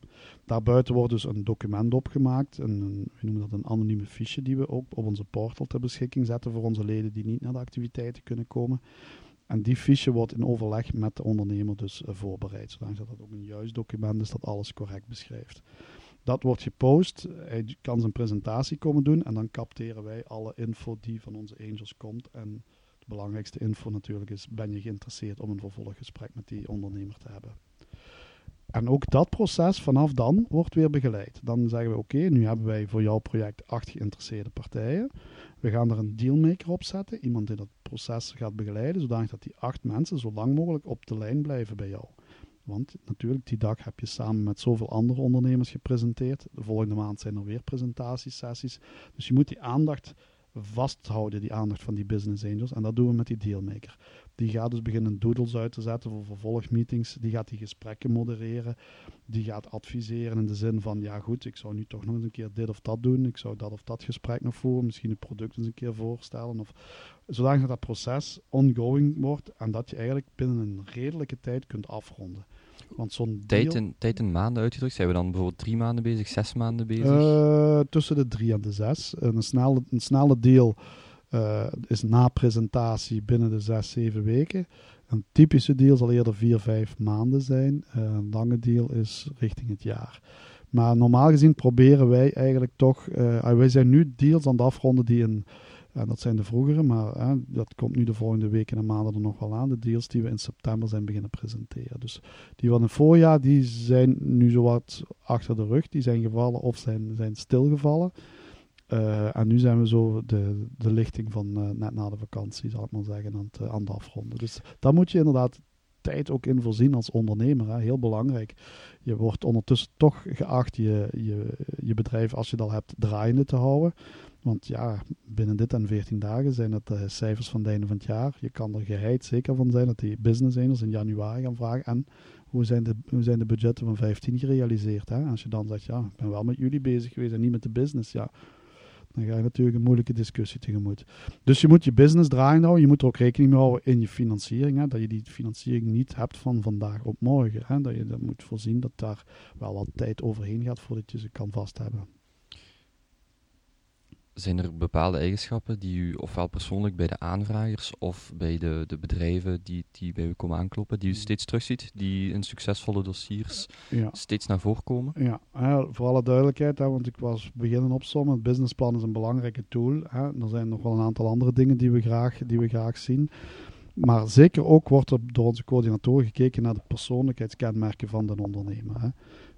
B: Daarbuiten wordt dus een document opgemaakt, een, een, we noemen dat een anonieme fiche, die we ook op onze portal ter beschikking zetten voor onze leden die niet naar de activiteiten kunnen komen. En die fiche wordt in overleg met de ondernemer dus uh, voorbereid, zodat dat ook een juist document is dat alles correct beschrijft. Dat wordt gepost, hij kan zijn presentatie komen doen en dan capteren wij alle info die van onze angels komt en belangrijkste info natuurlijk is, ben je geïnteresseerd om een vervolggesprek met die ondernemer te hebben. En ook dat proces vanaf dan wordt weer begeleid. Dan zeggen we oké, nu hebben wij voor jouw project acht geïnteresseerde partijen. We gaan er een dealmaker op zetten, iemand die dat proces gaat begeleiden, zodanig dat die acht mensen zo lang mogelijk op de lijn blijven bij jou. Want natuurlijk, die dag heb je samen met zoveel andere ondernemers gepresenteerd. De volgende maand zijn er weer presentatiesessies. Dus je moet die aandacht vasthouden, die aandacht van die business angels. En dat doen we met die dealmaker. Die gaat dus beginnen doodles uit te zetten voor vervolgmeetings. Die gaat die gesprekken modereren. Die gaat adviseren in de zin van, ja goed, ik zou nu toch nog eens een keer dit of dat doen. Ik zou dat of dat gesprek nog voeren. Misschien het product eens een keer voorstellen. Of, zodat dat proces ongoing wordt en dat je eigenlijk binnen een redelijke tijd kunt afronden. Want zo'n
A: tijd, in, tijd in maanden uitgedrukt, zijn we dan bijvoorbeeld drie maanden bezig, zes maanden bezig?
B: Uh, tussen de drie en de zes. Een snelle, een snelle deal uh, is na presentatie binnen de zes, zeven weken. Een typische deal zal eerder vier, vijf maanden zijn. Uh, een lange deal is richting het jaar. Maar normaal gezien proberen wij eigenlijk toch. wij zijn nu deals aan het afronden die een ja, dat zijn de vroegere, maar hè, dat komt nu de volgende weken en maanden er nog wel aan. De deals die we in september zijn beginnen presenteren. Dus die van het voorjaar, die zijn nu zowat achter de rug. Die zijn gevallen of zijn, zijn stilgevallen. Uh, en nu zijn we zo de, de lichting van uh, net na de vakantie, zal ik maar zeggen, aan het, uh, aan het afronden. Dus daar moet je inderdaad tijd ook in voorzien als ondernemer. Hè. Heel belangrijk. Je wordt ondertussen toch geacht je, je, je bedrijf, als je dat hebt, draaiende te houden. Want ja, binnen dit en 14 dagen zijn het uh, cijfers van het einde van het jaar. Je kan er geheid zeker van zijn dat die business owners in januari gaan vragen. En hoe zijn de, hoe zijn de budgetten van 15 gerealiseerd? Hè? Als je dan zegt, ja, ik ben wel met jullie bezig geweest en niet met de business. Ja, dan ga je natuurlijk een moeilijke discussie tegemoet. Dus je moet je business draaien houden. Je moet er ook rekening mee houden in je financiering. Hè, dat je die financiering niet hebt van vandaag op morgen. Hè, dat je dat moet voorzien dat daar wel wat tijd overheen gaat voordat je ze kan vasthebben.
A: Zijn er bepaalde eigenschappen die u ofwel persoonlijk bij de aanvragers of bij de, de bedrijven die, die bij u komen aankloppen, die u steeds terugziet, die in succesvolle dossiers ja. steeds naar voren komen?
B: Ja, voor alle duidelijkheid, hè, want ik was beginnen opzommen. Het businessplan is een belangrijke tool. Hè. Er zijn nog wel een aantal andere dingen die we graag, die we graag zien. Maar zeker ook wordt er door onze coördinatoren gekeken naar de persoonlijkheidskenmerken van de ondernemer. Hè.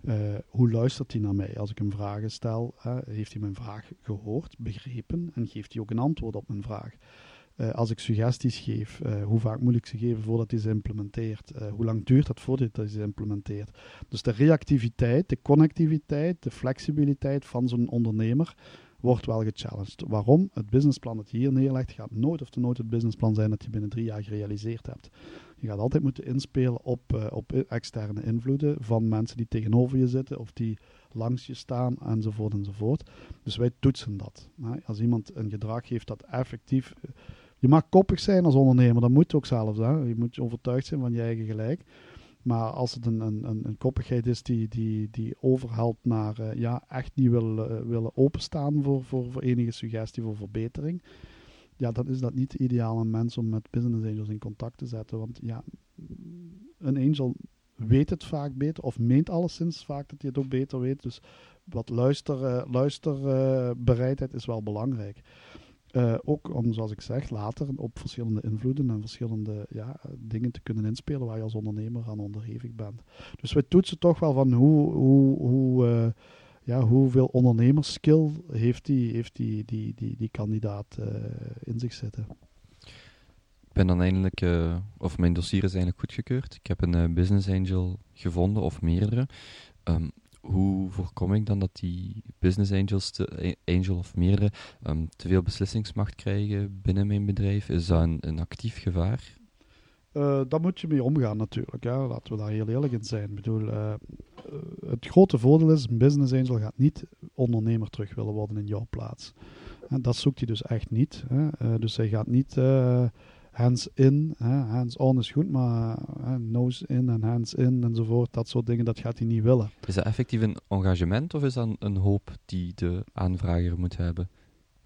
B: Uh, hoe luistert hij naar mij als ik hem vragen stel? heeft hij mijn vraag gehoord, begrepen en geeft hij ook een antwoord op mijn vraag? Uh, als ik suggesties geef, uh, hoe vaak moet ik ze geven voordat hij ze implementeert? hoe lang duurt dat voordat hij ze implementeert? Dus de reactiviteit, de connectiviteit, de flexibiliteit van zo'n ondernemer wordt wel gechallenged. Waarom? Het businessplan dat je hier neerlegt gaat nooit of te nooit het businessplan zijn dat je binnen drie jaar gerealiseerd hebt. Je gaat altijd moeten inspelen op, uh, op externe invloeden van mensen die tegenover je zitten of die langs je staan enzovoort enzovoort. Dus wij toetsen dat. Als iemand een gedrag heeft dat effectief... Je mag koppig zijn als ondernemer, dat moet ook zelfs. Hè? Je moet overtuigd zijn van je eigen gelijk. Maar als het een, een, een, koppigheid is die, die, die overhelpt naar uh, ja, echt niet willen, uh, willen openstaan voor, voor, voor enige suggestie voor verbetering, ja, dan is dat niet de ideale mens om met business angels in contact te zetten. Want ja, een angel weet het vaak beter, of meent alleszins vaak dat hij het ook beter weet. Dus wat luister, uh, luisterbereidheid is wel belangrijk. Uh, ook om, zoals ik zeg, later op verschillende invloeden en verschillende ja, dingen te kunnen inspelen waar je als ondernemer aan onderhevig bent. Dus we toetsen toch wel van hoe, hoe, hoe, uh, ja, hoeveel ondernemerskill heeft die, heeft die, die, die, die kandidaat uh, in zich zitten.
A: Ik ben dan eindelijk, of mijn dossier is eigenlijk goedgekeurd. Ik heb een business angel gevonden, of meerdere. Um, hoe voorkom ik dan dat die business angels, angel of meerdere, um, te veel beslissingsmacht krijgen binnen mijn bedrijf? Is dat een, een actief gevaar?
B: Uh, daar moet je mee omgaan natuurlijk. Hè. Laten we daar heel eerlijk in zijn. Bedoel, uh, het grote voordeel is, een business angel gaat niet ondernemer terug willen worden in jouw plaats. En dat zoekt hij dus echt niet. Hè. Dus hij gaat niet hands-in. Hands-on is goed, maar nose-in en hands-in enzovoort, dat soort dingen, dat gaat hij niet willen.
A: Is dat effectief een engagement of is dat een hoop die de aanvrager moet hebben?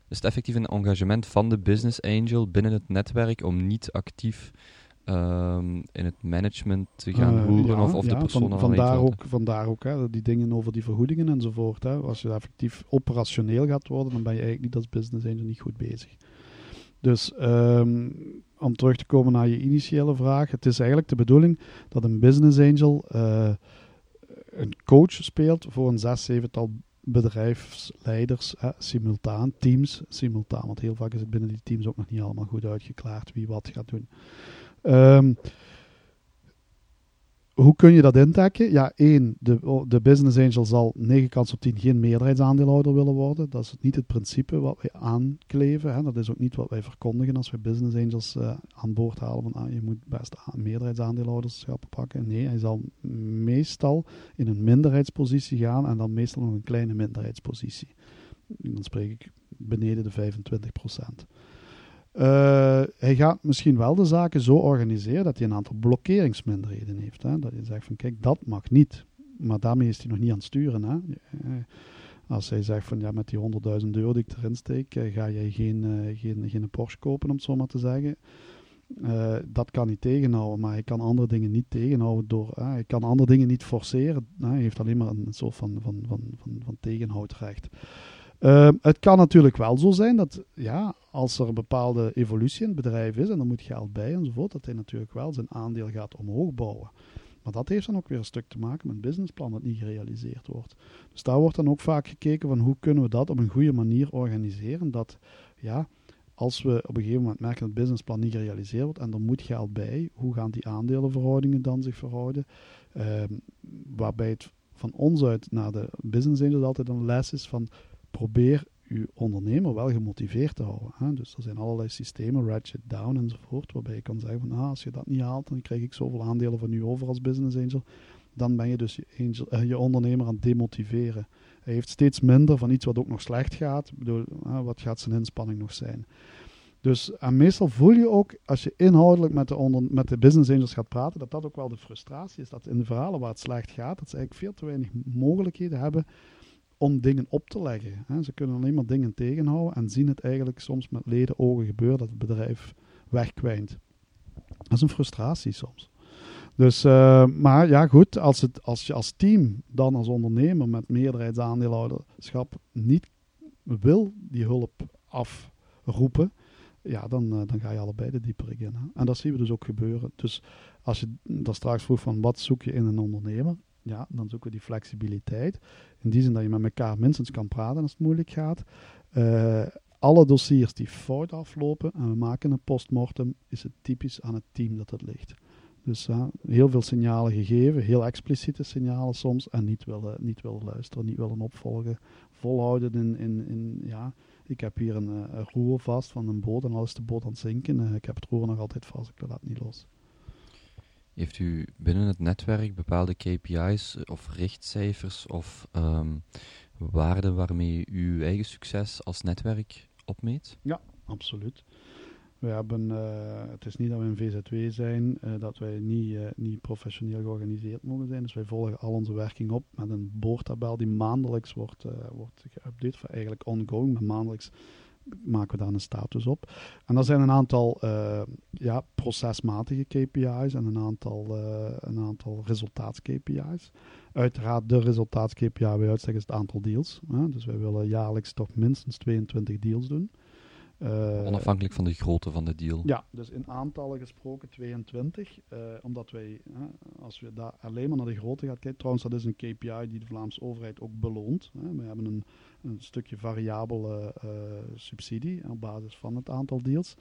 A: Is het effectief een engagement van de business angel binnen het netwerk om niet actief um, in het management te gaan uh, roeren of, of ja, de persoon
B: van, vandaar ook, vandaar ook hè, die dingen over die vergoedingen enzovoort. Hè. Als je effectief operationeel gaat worden, dan ben je eigenlijk niet als business angel niet goed bezig. Dus um, om terug te komen naar je initiële vraag. Het is eigenlijk de bedoeling dat een business angel uh, een coach speelt voor een zes, zevental bedrijfsleiders simultaan, teams simultaan. Want heel vaak is het binnen die teams ook nog niet allemaal goed uitgeklaard wie wat gaat doen. Um, hoe kun je dat indekken? Ja, één, de, de business angel zal 9 kans op 10 geen meerderheidsaandeelhouder willen worden. Dat is niet het principe wat wij aankleven. Hè. Dat is ook niet wat wij verkondigen als we business angels uh, aan boord halen. Van ah, je moet best meerderheidsaandeelhouderschap pakken. Nee, hij zal meestal in een minderheidspositie gaan en dan meestal nog een kleine minderheidspositie. Dan spreek ik beneden de 25 procent. Uh, hij gaat misschien wel de zaken zo organiseren dat hij een aantal blokkeringsminderheden heeft. Hè? Dat je zegt van kijk, dat mag niet. Maar daarmee is hij nog niet aan het sturen. Hè? Eh, als hij zegt van ja, met die 100.000 euro die ik erin steek, eh, ga jij geen, geen, geen Porsche kopen, om het zo maar te zeggen. Dat kan hij tegenhouden, maar hij kan andere dingen niet tegenhouden door. hij kan andere dingen niet forceren. hij heeft alleen maar een soort van, van, van, van, van tegenhoudrecht. Uh, het kan natuurlijk wel zo zijn dat ja, als er een bepaalde evolutie in het bedrijf is en er moet geld bij enzovoort, dat hij natuurlijk wel zijn aandeel gaat omhoog bouwen. Maar dat heeft dan ook weer een stuk te maken met een businessplan dat niet gerealiseerd wordt. Dus daar wordt dan ook vaak gekeken van hoe kunnen we dat op een goede manier organiseren. Dat ja, als we op een gegeven moment merken dat het businessplan niet gerealiseerd wordt en er moet geld bij, hoe gaan die aandelenverhoudingen dan zich verhouden? Uh, waarbij het van ons uit naar de business angels altijd een les is van probeer uw ondernemer wel gemotiveerd te houden. Hè? Dus er zijn allerlei systemen, ratchet down enzovoort, waarbij je kan zeggen van ah, als je dat niet haalt, dan krijg ik zoveel aandelen van u over als business angel. Dan ben je dus je, eh, je ondernemer aan het demotiveren. Hij heeft steeds minder van iets wat ook nog slecht gaat. Bedoel, wat gaat zijn inspanning nog zijn? Dus en meestal voel je ook, als je inhoudelijk met de, met de business angels gaat praten, dat dat ook wel de frustratie is. Dat in de verhalen waar het slecht gaat, dat ze eigenlijk veel te weinig mogelijkheden hebben om dingen op te leggen. Hè. Ze kunnen alleen maar dingen tegenhouden en zien het eigenlijk soms met leden ogen gebeuren dat het bedrijf wegkwijnt. Dat is een frustratie soms. Dus, uh, maar ja, goed, als, het, als je als team dan als ondernemer met meerderheidsaandeelhouderschap niet wil die hulp afroepen, ja, dan, uh, dan ga je allebei de dieper in. Hè. En dat zien we dus ook gebeuren. Dus als je daar straks vroeg van wat zoek je in een ondernemer, ja, dan zoeken we die flexibiliteit. In die zin dat je met elkaar minstens kan praten als het moeilijk gaat. Uh, alle dossiers die fout aflopen en we maken een postmortem, is het typisch aan het team dat het ligt. Dus heel veel signalen gegeven, heel expliciete signalen soms, en niet willen, niet willen luisteren, niet willen opvolgen. Volhouden in, in, in ja, ik heb hier een, een roer vast van een boot en al is de boot aan het zinken. Uh, ik heb het roer nog altijd vast, ik wil dat niet los.
A: Heeft u binnen het netwerk bepaalde KPI's of richtcijfers of um, waarden waarmee u uw eigen succes als netwerk opmeet?
B: Ja, absoluut. We hebben, uh, het is niet dat we een VZW zijn, uh, dat wij niet, niet professioneel georganiseerd mogen zijn. Dus wij volgen al onze werking op met een boordtabel die maandelijks wordt, wordt geüpdate, eigenlijk ongoing, maar maandelijks maken we daar een status op. En er zijn een aantal uh, ja, procesmatige KPI's en een aantal, uh, een aantal resultaats-KPI's. Uiteraard de resultaats-KPI bij uitstek is het aantal deals. Hè? Dus wij willen jaarlijks toch minstens 22 deals doen.
A: Uh, Onafhankelijk van de grootte van de deal.
B: Ja, dus in aantallen gesproken 22. Uh, omdat wij, als we daar alleen maar naar de grootte gaan kijken, trouwens, dat is een KPI die de Vlaamse overheid ook beloont. We hebben een, een stukje variabele uh, subsidie op basis van het aantal deals.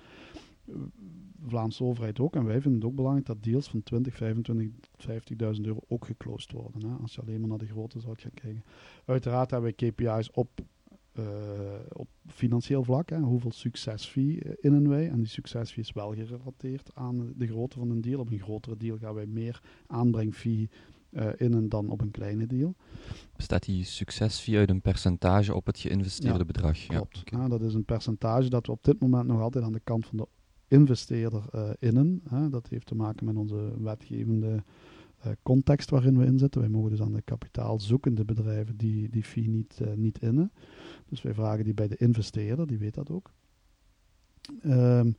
B: Vlaamse overheid ook. En wij vinden het ook belangrijk dat deals van 20, 25, 50.000 euro ook geclosed worden. Hè, als je alleen maar naar de grootte zou gaan kijken. Uiteraard hebben wij KPI's op uh, op financieel vlak. Hè, hoeveel succesfee uh, innen wij? En die succesfee is wel gerelateerd aan de grootte van een deal. Op een grotere deal gaan wij meer aanbrengfee uh, innen dan op een kleine deal.
A: Bestaat die succesfee uit een percentage op het geïnvesteerde
B: ja,
A: bedrag?
B: Klopt. Ja, okay. dat is een percentage dat we op dit moment nog altijd aan de kant van de investeerder innen. Hè. Dat heeft te maken met onze wetgevende uh, context waarin we inzetten. Wij mogen dus aan de kapitaalzoekende bedrijven die, die fee niet, niet innen. Dus wij vragen die bij de investeerder, die weet dat ook. Um,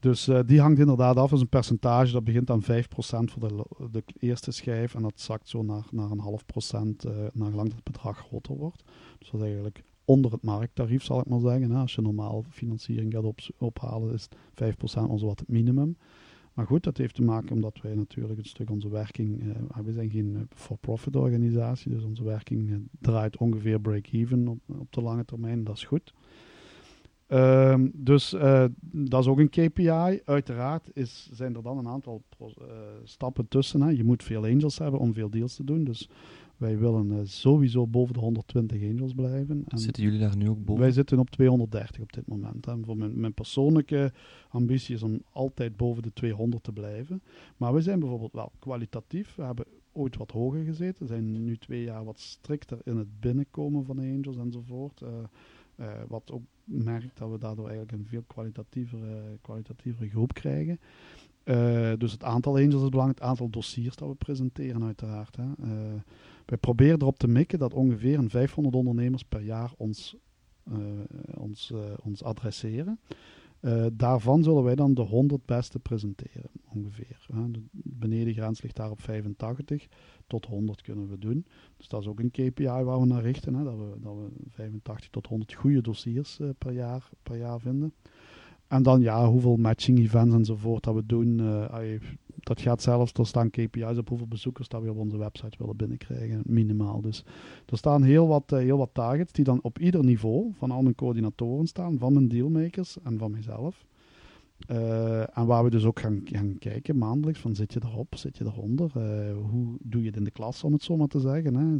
B: dus uh, die hangt inderdaad af als een percentage. Dat begint aan 5% voor de, de, eerste schijf en dat zakt zo naar, naar een half procent uh, naar gelang dat het bedrag groter wordt. Dus dat is eigenlijk onder het markttarief, zal ik maar zeggen. Hè. Als je normaal financiering gaat op, ophalen, is 5% onze wat het minimum. Maar goed, dat heeft te maken omdat wij natuurlijk een stuk onze werking, uh, we zijn geen for-profit organisatie, dus onze werking draait ongeveer break-even op de lange termijn, dat is goed. Ehm, dus uh, dat is ook een KPI. Uiteraard is, zijn er dan een aantal uh, stappen tussen. Hè. Je moet veel angels hebben om veel deals te doen. Dus wij willen uh, sowieso boven de 120 angels blijven.
A: En zitten jullie daar nu ook boven?
B: Wij zitten op 230 op dit moment. Hè. Voor mijn, mijn, persoonlijke ambitie is om altijd boven de 200 te blijven. Maar we zijn bijvoorbeeld wel kwalitatief. We hebben ooit wat hoger gezeten. We zijn nu twee jaar wat strikter in het binnenkomen van angels enzovoort. Uh, wat ook merkt dat we daardoor eigenlijk een veel kwalitatievere, kwalitatievere groep krijgen. Uh, dus het aantal angels is belangrijk, het aantal dossiers dat we presenteren uiteraard. Hè. Uh, wij proberen erop te mikken dat ongeveer een 500 ondernemers per jaar ons, ons, ons adresseren. Daarvan zullen wij dan de 100 beste presenteren, ongeveer. De benedengrens ligt daar op 85 tot 100 kunnen we doen. Dus dat is ook een KPI waar we naar richten. Hè, dat, we, dat we 85 tot 100 goede dossiers uh, per, jaar, per jaar vinden. En dan ja, hoeveel matching events enzovoort dat we doen. Uh, dat gaat zelfs, er staan KPI's op hoeveel bezoekers dat we op onze website willen binnenkrijgen, minimaal. Dus er staan heel wat, uh, heel wat targets die dan op ieder niveau van al mijn coördinatoren staan, van mijn dealmakers en van mezelf. Uh, en waar we dus ook gaan, gaan kijken maandelijks van zit je erop, zit je eronder, uh, hoe doe je het in de klas om het zo maar te zeggen. Hè?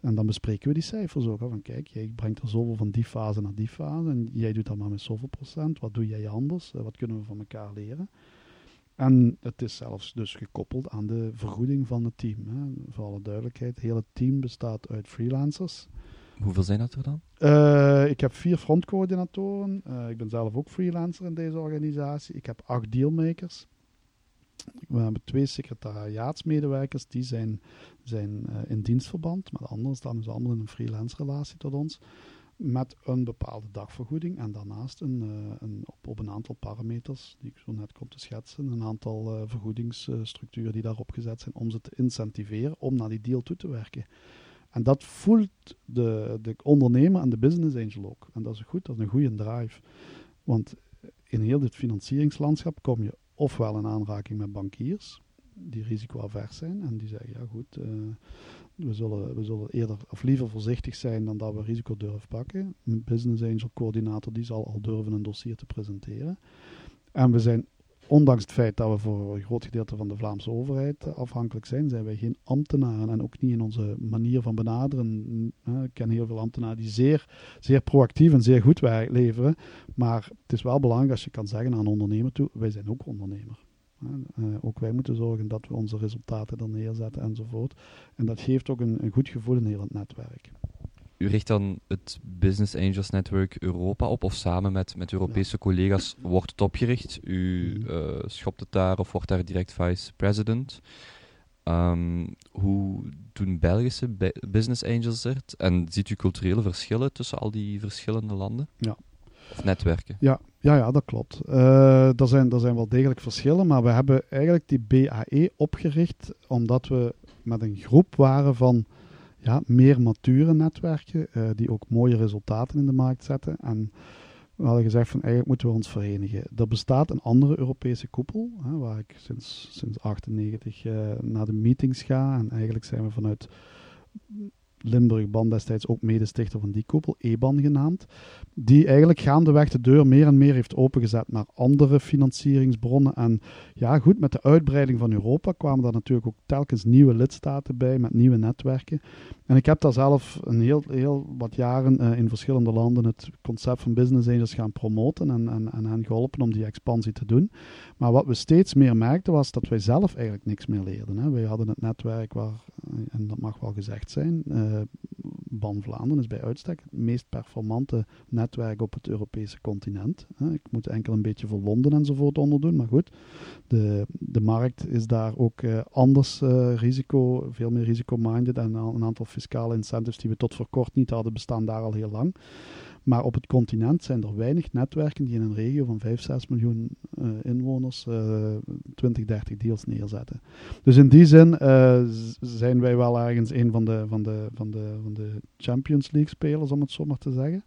B: En dan bespreken we die cijfers ook. Van kijk, jij brengt er zoveel van die fase naar die fase en jij doet dat maar met zoveel procent. Wat doe jij anders? wat kunnen we van elkaar leren? En het is zelfs dus gekoppeld aan de vergoeding van het team. Hè? Voor alle duidelijkheid, het hele team bestaat uit freelancers.
A: Hoeveel zijn dat er dan?
B: Uh, ik heb vier frontcoördinatoren. Uh, ik ben zelf ook freelancer in deze organisatie. Ik heb acht dealmakers. We hebben twee secretariaatsmedewerkers die zijn, zijn uh, in dienstverband. Maar de anderen staan dus allemaal in een freelance relatie tot ons. Met een bepaalde dagvergoeding. En daarnaast een, een, op, op, een aantal parameters die ik zo net kom te schetsen. Een aantal vergoedingsstructuren die daarop gezet zijn om ze te incentiveren om naar die deal toe te werken. En dat voelt de, de ondernemer en de business angel ook. En dat is goed, dat is een goede drive. Want in heel dit financieringslandschap kom je ofwel in aanraking met bankiers, die risicoavers zijn en die zeggen, ja goed, uh, we, zullen, we zullen eerder of liever voorzichtig zijn dan dat we risico durven pakken. Een business angel coördinator die zal al durven een dossier te presenteren. En we zijn ondanks het feit dat we voor een groot gedeelte van de Vlaamse overheid afhankelijk zijn, zijn wij geen ambtenaren en ook niet in onze manier van benaderen. Ik ken heel veel ambtenaren die zeer, zeer proactief en zeer goed werk leveren. Maar het is wel belangrijk als je kan zeggen aan een ondernemer toe, wij zijn ook ondernemer. Uh, ook wij moeten zorgen dat we onze resultaten er neerzetten enzovoort. En dat geeft ook een, een goed gevoel in heel het netwerk
A: u richt dan het Business Angels Network Europa op, of samen met, met Europese collega's wordt het opgericht. U uh, schopt het daar of wordt daar direct vice president. Um, hoe doen Belgische business angels het? En ziet u culturele verschillen tussen al die verschillende landen?
B: Ja.
A: Of netwerken?
B: Ja, ja, ja dat klopt. Uh, er, zijn, er zijn wel degelijk verschillen, maar we hebben eigenlijk die BAE opgericht omdat we met een groep waren van ja, meer mature netwerken uh, die ook mooie resultaten in de markt zetten. En we hadden gezegd van eigenlijk moeten we ons verenigen. Er bestaat een andere Europese koepel, hè, waar ik sinds, sinds 98 uh, naar de meetings ga. En eigenlijk zijn we vanuit Limburg-Ban destijds ook medestichter van die koepel, EBAN genaamd, die eigenlijk gaandeweg de deur meer en meer heeft opengezet naar andere financieringsbronnen. En ja, goed, met de uitbreiding van Europa kwamen daar natuurlijk ook telkens nieuwe lidstaten bij met nieuwe netwerken. En ik heb daar zelf een heel, heel wat jaren uh, in verschillende landen het concept van business angels gaan promoten en, en, en hen geholpen om die expansie te doen. Maar wat we steeds meer merkten was dat wij zelf eigenlijk niks meer leerden. Hè. Wij hadden het netwerk waar, eh, en dat mag wel gezegd zijn, uh, Ban Vlaanderen is bij uitstek het meest performante netwerk op het Europese continent. Ik moet enkel een beetje voor Londen enzovoort onderdoen, maar goed. De, de markt is daar ook uh, anders risico, veel meer risico-minded en een aantal fiscale incentives die we tot voor kort niet hadden, bestaan daar al heel lang. Maar op het continent zijn er weinig netwerken die in een regio van 5, 6 miljoen uh, inwoners uh, 20, 30 deals neerzetten. Dus in die zin uh, zijn wij wel ergens een van de, van, de, van, de, van de Champions League spelers, om het zo maar te zeggen.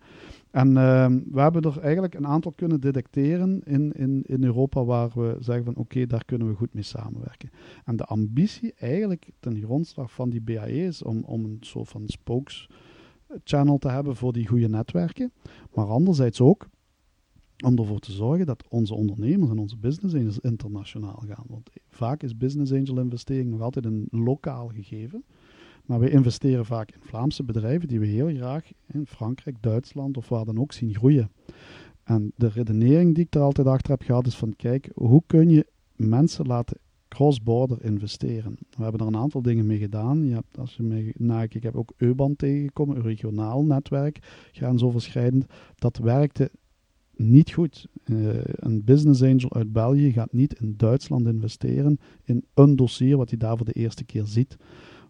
B: En ehm, we hebben er eigenlijk een aantal kunnen detecteren in, in, in Europa waar we zeggen van oké, daar kunnen we goed mee samenwerken. En de ambitie eigenlijk ten grondslag van die BAE is om, om een soort van spokes channel te hebben voor die goede netwerken. Maar anderzijds ook om ervoor te zorgen dat onze ondernemers en onze business angels internationaal gaan. Want vaak is business angel investering nog altijd een lokaal gegeven. Maar we investeren vaak in Vlaamse bedrijven die we heel graag in Frankrijk, Duitsland of waar dan ook zien groeien. En de redenering die ik er altijd achter heb gehad is van kijk, hoe kun je mensen laten cross-border investeren? We hebben er een aantal dingen mee gedaan. Je hebt, als je nakijkt, ik heb ook EUBAN tegengekomen, een regionaal netwerk, grensoverschrijdend. Dat werkte niet goed. Uh, een business angel uit België gaat niet in Duitsland investeren in een dossier wat hij daar voor de eerste keer ziet.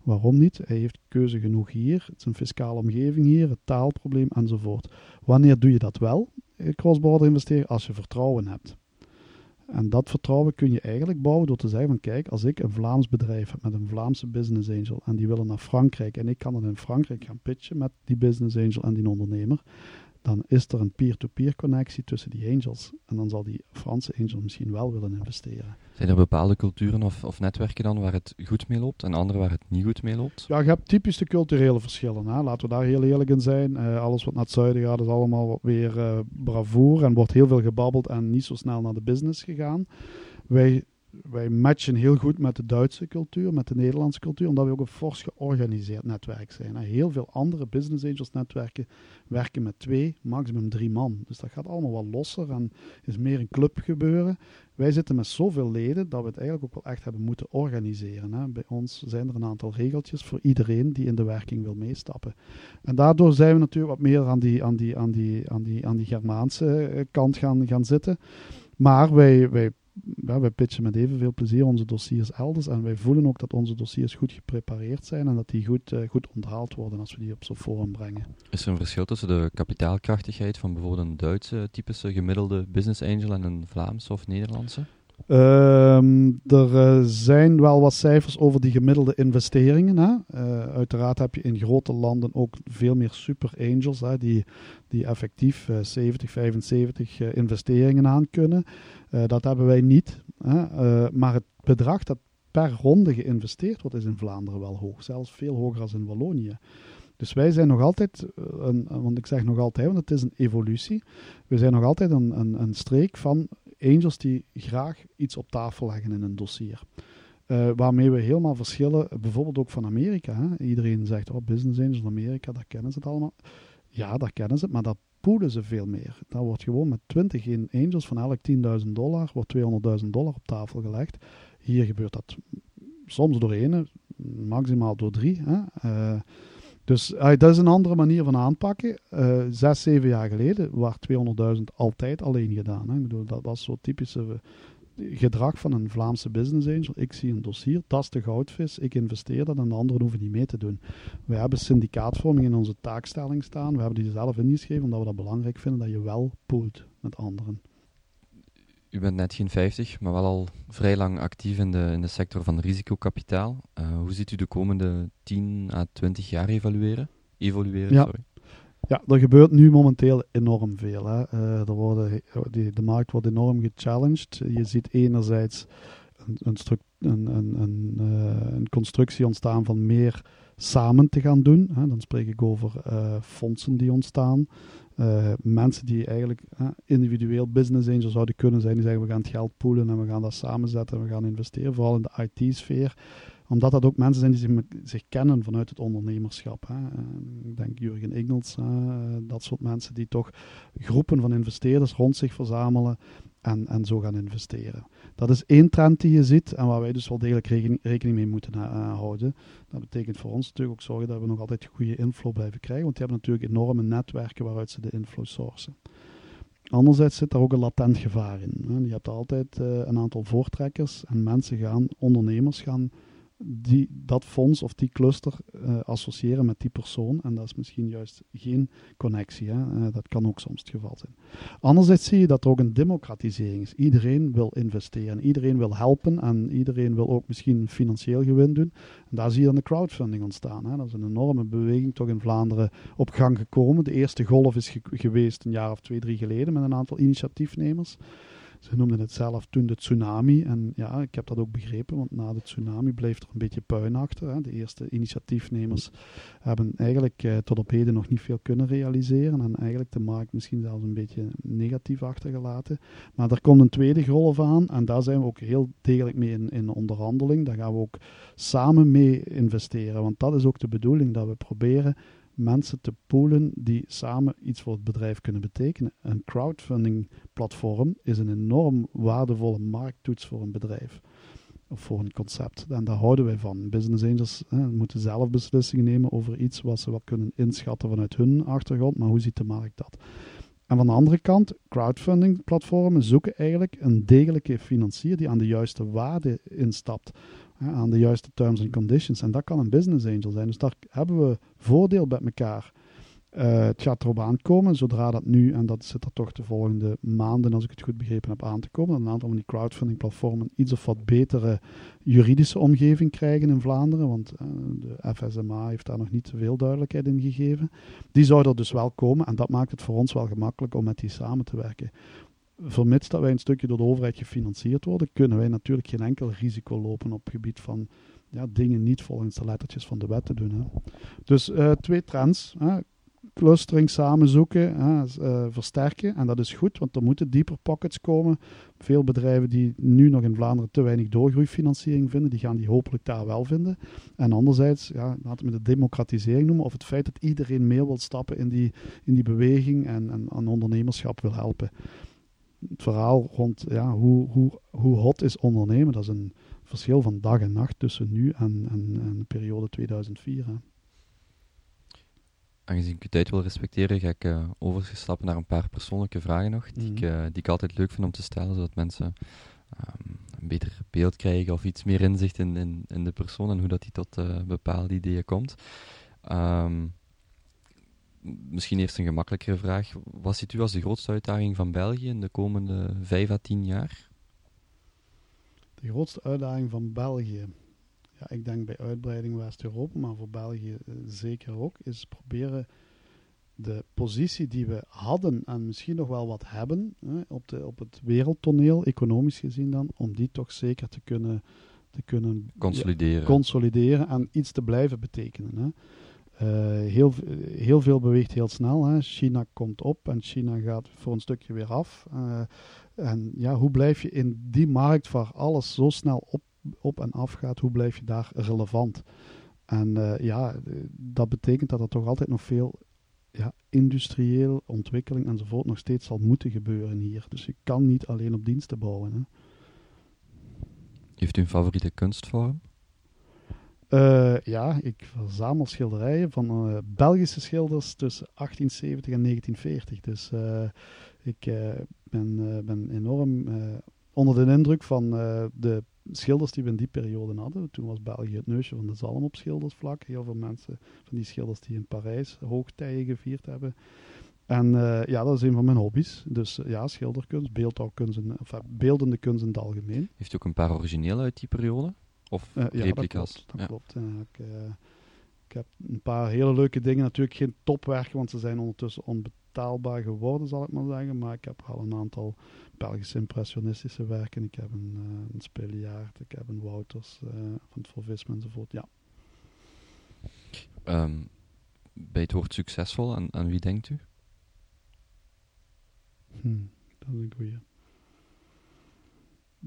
B: Waarom niet? Hij heeft keuze genoeg hier. Het is een fiscale omgeving hier, het taalprobleem enzovoort. Wanneer doe je dat wel, eh, cross-border investeren? Als je vertrouwen hebt. En dat vertrouwen kun je eigenlijk bouwen door te zeggen van kijk, als ik een Vlaams bedrijf heb met een Vlaamse business angel en die willen naar Frankrijk en ik kan dan in Frankrijk gaan pitchen met die business angel en die ondernemer, dan is er een peer-to-peer connectie tussen die angels. En dan zal die Franse angel misschien wel willen investeren.
A: Zijn er bepaalde culturen of, of netwerken dan waar het goed mee loopt en andere waar het niet goed mee loopt?
B: Ja, je hebt typische culturele verschillen. Hè? Laten we daar heel eerlijk in zijn. Uh, alles wat naar het zuiden gaat is allemaal weer uh, bravoer en wordt heel veel gebabbeld en niet zo snel naar de business gegaan. Wij wij matchen heel goed met de Duitse cultuur, met de Nederlandse cultuur, omdat we ook een fors georganiseerd netwerk zijn. Heel veel andere business angels netwerken werken met twee, maximum drie man. Dus dat gaat allemaal wat losser en is meer een club gebeuren. Wij zitten met zoveel leden dat we het eigenlijk ook wel echt hebben moeten organiseren. Hè. Bij ons zijn er een aantal regeltjes voor iedereen die in de werking wil meestappen. En daardoor zijn we natuurlijk wat meer aan die, aan die, aan die, aan die, aan die Germaanse eh, kant gaan, gaan zitten. Maar wij, wij ja, wij pitchen met evenveel plezier onze dossiers elders. En wij voelen ook dat onze dossiers goed geprepareerd zijn en dat die goed, uh, goed onthaald worden als we die op zo'n forum brengen.
A: Is er een verschil tussen de kapitaalkrachtigheid van bijvoorbeeld een Duitse typische gemiddelde business angel en een Vlaamse of Nederlandse?
B: Um, er uh, zijn wel wat cijfers over die gemiddelde investeringen. Hè. Uh, uiteraard heb je in grote landen ook veel meer super angels hè, die, die effectief uh, 70, 75 investeringen aan kunnen. dat hebben wij niet. Hè. maar het bedrag dat per ronde geïnvesteerd wordt is in Vlaanderen wel hoog. Zelfs veel hoger dan in Wallonië. Dus wij zijn nog altijd, een, want ik zeg nog altijd, want het is een evolutie. We zijn nog altijd een, een, een streek van angels die graag iets op tafel leggen in een dossier. Uh, waarmee we helemaal verschillen, bijvoorbeeld ook van Amerika. Hè? Iedereen zegt, oh, business angels Amerika, daar kennen ze het allemaal. Ja, daar kennen ze maar dat poelen ze veel meer. Daar wordt gewoon met 20 angels van elk 10.000 dollar, wordt 200.000 dollar op tafel gelegd. Hier gebeurt dat soms door één, maximaal door drie. Hè? Uh, dus uh, dat is een andere manier van aanpakken. Uh, zes, zeven jaar geleden waar 200.000 altijd alleen gedaan. Hè. Ik bedoel, dat was zo typische uh, gedrag van een Vlaamse business angel. Ik zie een dossier, dat is de goudvis, ik investeer dat en de anderen hoeven niet mee te doen. We hebben syndicaatvorming in onze taakstelling staan. We hebben die zelf ingeschreven omdat we dat belangrijk vinden dat je wel poolt met anderen
A: u bent net geen 50, maar wel al vrij lang actief in de, in de sector van risicokapitaal. Uh, hoe ziet u de komende 10 à 20 jaar evalueren? evolueren?
B: Ja.
A: Sorry.
B: Ja, er gebeurt nu momenteel enorm veel. Hè. Uh, er worden, die, de markt wordt enorm gechallenged. Je ziet enerzijds een, een, een, een, een, uh, een constructie ontstaan van meer samen te gaan doen. Hè. Dan spreek ik over fondsen die ontstaan. Uh, mensen die eigenlijk individueel business angel zouden kunnen zijn, die zeggen we gaan het geld poolen en we gaan dat samenzetten en we gaan investeren, vooral in de IT-sfeer. Omdat dat ook mensen zijn die zich, kennen vanuit het ondernemerschap. Hè. Uh, ik denk Jurgen Ignels, dat soort mensen die toch groepen van investeerders rond zich verzamelen en, en zo gaan investeren. Dat is één trend die je ziet en waar wij dus wel degelijk rekening, mee moeten uh, houden. Dat betekent voor ons natuurlijk ook zorgen dat we nog altijd goede inflow blijven krijgen, want die hebben natuurlijk enorme netwerken waaruit ze de inflow sourcen. Anderzijds zit daar ook een latent gevaar in. Je hebt altijd uh, een aantal voortrekkers en mensen gaan, ondernemers gaan die, dat fonds of die cluster uh, associëren met die persoon. En dat is misschien juist geen connectie. Hè? Uh, dat kan ook soms het geval zijn. Anderzijds zie je dat er ook een democratisering is. Iedereen wil investeren, iedereen wil helpen en iedereen wil ook misschien financieel gewin doen. En daar zie je dan de crowdfunding ontstaan. Hè? Dat is een enorme beweging toch in Vlaanderen op gang gekomen. De eerste golf is ge geweest een jaar of twee, drie geleden met een aantal initiatiefnemers Ze noemden het zelf toen de tsunami. En ja, ik heb dat ook begrepen, want na de tsunami bleef er een beetje puin achter. Hè. De eerste initiatiefnemers hebben eigenlijk eh, tot op heden nog niet veel kunnen realiseren. En eigenlijk de markt misschien zelfs een beetje negatief achtergelaten. Maar er komt een tweede golf aan. En daar zijn we ook heel degelijk mee in, in onderhandeling. Daar gaan we ook samen mee investeren. Want dat is ook de bedoeling, dat we proberen mensen te poolen die samen iets voor het bedrijf kunnen betekenen. Een crowdfunding platform is een enorm waardevolle markttoets voor een bedrijf. Of voor een concept. En daar houden wij van. Business angels hè, moeten zelf beslissingen nemen over iets wat ze wat kunnen inschatten vanuit hun achtergrond. Maar hoe ziet de markt dat? En van de andere kant, crowdfunding platformen zoeken eigenlijk een degelijke financier die aan de juiste waarde instapt aan de juiste terms and conditions. En dat kan een business angel zijn. Dus daar hebben we voordeel met elkaar. Uh, het gaat erop aankomen, zodra dat nu, en dat zit er toch de volgende maanden, als ik het goed begrepen heb, aan te komen, dat een aantal van die crowdfunding platformen iets of wat betere juridische omgeving krijgen in Vlaanderen, want uh, de FSMA heeft daar nog niet zoveel duidelijkheid in gegeven. Die zou er dus wel komen en dat maakt het voor ons wel gemakkelijk om met die samen te werken vermits dat wij een stukje door de overheid gefinancierd worden, kunnen wij natuurlijk geen enkel risico lopen op het gebied van ja, dingen niet volgens de lettertjes van de wet te doen. Hè. Dus uh, twee trends. Hè. Clustering samenzoeken, hè, uh, versterken. En dat is goed, want er moeten dieper pockets komen. Veel bedrijven die nu nog in Vlaanderen te weinig doorgroeifinanciering vinden, die gaan die hopelijk daar wel vinden. En anderzijds, ja, laten we de democratisering noemen, of het feit dat iedereen mee wil stappen in die, in die beweging en, en aan ondernemerschap wil helpen het verhaal rond ja, hoe, hoe, hoe hot is ondernemen, dat is een verschil van dag en nacht tussen nu en, en, en de periode 2004. Hè.
A: Aangezien ik je tijd wil respecteren, ga ik uh, overstappen naar een paar persoonlijke vragen nog, die, ik, uh, die ik altijd leuk vind om te stellen, zodat mensen um, een beter beeld krijgen of iets meer inzicht in, in, in de persoon en hoe dat die tot uh, bepaalde ideeën komt. Um, misschien eerst een gemakkelijkere vraag. Wat ziet u als de grootste uitdaging van België in de komende vijf à tien jaar?
B: De grootste uitdaging van België, ja, ik denk bij uitbreiding West-Europa, maar voor België eh, zeker ook, is proberen de positie die we hadden en misschien nog wel wat hebben hè, op, de, op het wereldtoneel, economisch gezien dan, om die toch zeker te kunnen, te kunnen
A: consolideren.
B: consolideren en iets te blijven betekenen. Hè. Uh, heel, heel veel beweegt heel snel. Hè. China komt op en China gaat voor een stukje weer af. Uh, en ja, hoe blijf je in die markt waar alles zo snel op, op en af gaat, hoe blijf je daar relevant? En ja, dat betekent dat er toch altijd nog veel ja, industrieel ontwikkeling enzovoort nog steeds zal moeten gebeuren hier. Dus je kan niet alleen op diensten bouwen. Hè.
A: Heeft u een favoriete kunstvorm?
B: Uh, ja, ik verzamel schilderijen van uh, Belgische schilders tussen 1870 en 1940. Dus uh, ik ben, ben enorm onder de indruk van de schilders die we in die periode hadden. Toen was België het neusje van de zalm op schildersvlak. Heel veel mensen van die schilders die in Parijs hoogtijden gevierd hebben. En ja, dat is een van mijn hobby's. Dus ja, schilderkunst, beeldhouwkunst, of beeldende kunst in het algemeen.
A: Heeft u ook een paar originele uit die periode? Of uh, ja, replica's.
B: Dat klopt. Dat klopt. Ik, uh, ik, heb een paar hele leuke dingen. Natuurlijk geen topwerken, want ze zijn ondertussen onbetaalbaar geworden, zal ik maar zeggen. Maar ik heb al een aantal Belgische impressionistische werken. Ik heb een, uh, een Speliaard, ik heb een Wouters van het Volvisme enzovoort. Ja.
A: Um, bij het woord succesvol, aan, aan wie denkt u?
B: Hm, dat is een goeie.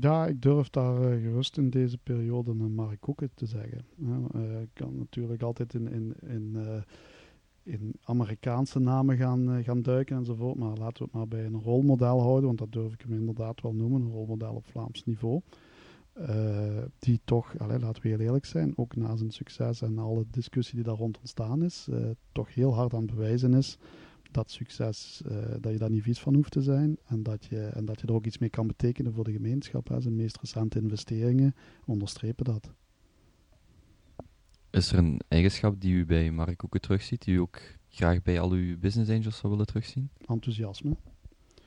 B: Ja, ik durf daar uh, gerust in deze periode een Mark Koeken te zeggen. Uh, ik kan natuurlijk altijd in, in, in, uh, in Amerikaanse namen gaan, gaan duiken enzovoort, maar laten we het maar bij een rolmodel houden, want dat durf ik hem inderdaad wel noemen, een rolmodel op Vlaams niveau. die toch, allez, laten we heel eerlijk zijn, ook na zijn succes en alle discussie die daar rond ontstaan is, toch heel hard aan bewijzen is dat succes, uh, dat je daar niet vies van hoeft te zijn en dat, je, en dat je er ook iets mee kan betekenen voor de gemeenschap. Hè. Zijn meest recente investeringen onderstrepen dat.
A: Is er een eigenschap die u bij Mark Koeken terugziet, die u ook graag bij al uw business angels zou willen terugzien?
B: Enthousiasme.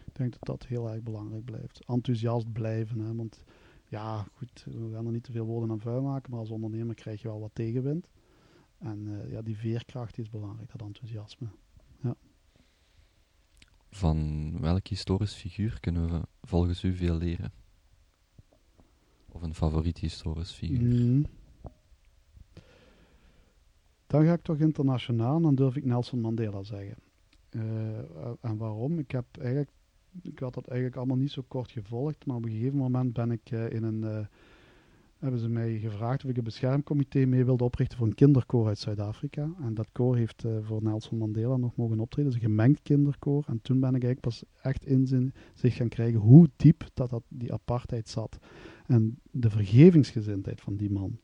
B: Ik denk dat dat heel erg belangrijk blijft. Enthousiast blijven, hè, want ja, goed, we gaan er niet te veel woorden aan vuil maken, maar als ondernemer krijg je wel wat tegenwind. En uh, ja, die veerkracht is belangrijk, dat enthousiasme.
A: Van welk historisch figuur kunnen we volgens u veel leren? Of een favoriet historisch figuur?
B: Mm. Dan ga ik toch internationaal, dan durf ik Nelson Mandela zeggen. Uh, en waarom? Ik, heb eigenlijk, ik had dat eigenlijk allemaal niet zo kort gevolgd, maar op een gegeven moment ben ik uh, in een... Hebben ze mij gevraagd of ik een beschermcomité mee wilde oprichten voor een kinderkoor uit Zuid-Afrika. En dat koor heeft voor Nelson Mandela nog mogen optreden. Dus een gemengd kinderkoor. En toen ben ik eigenlijk pas echt in zich gaan krijgen hoe diep dat, dat die apartheid zat. En de vergevingsgezindheid van die man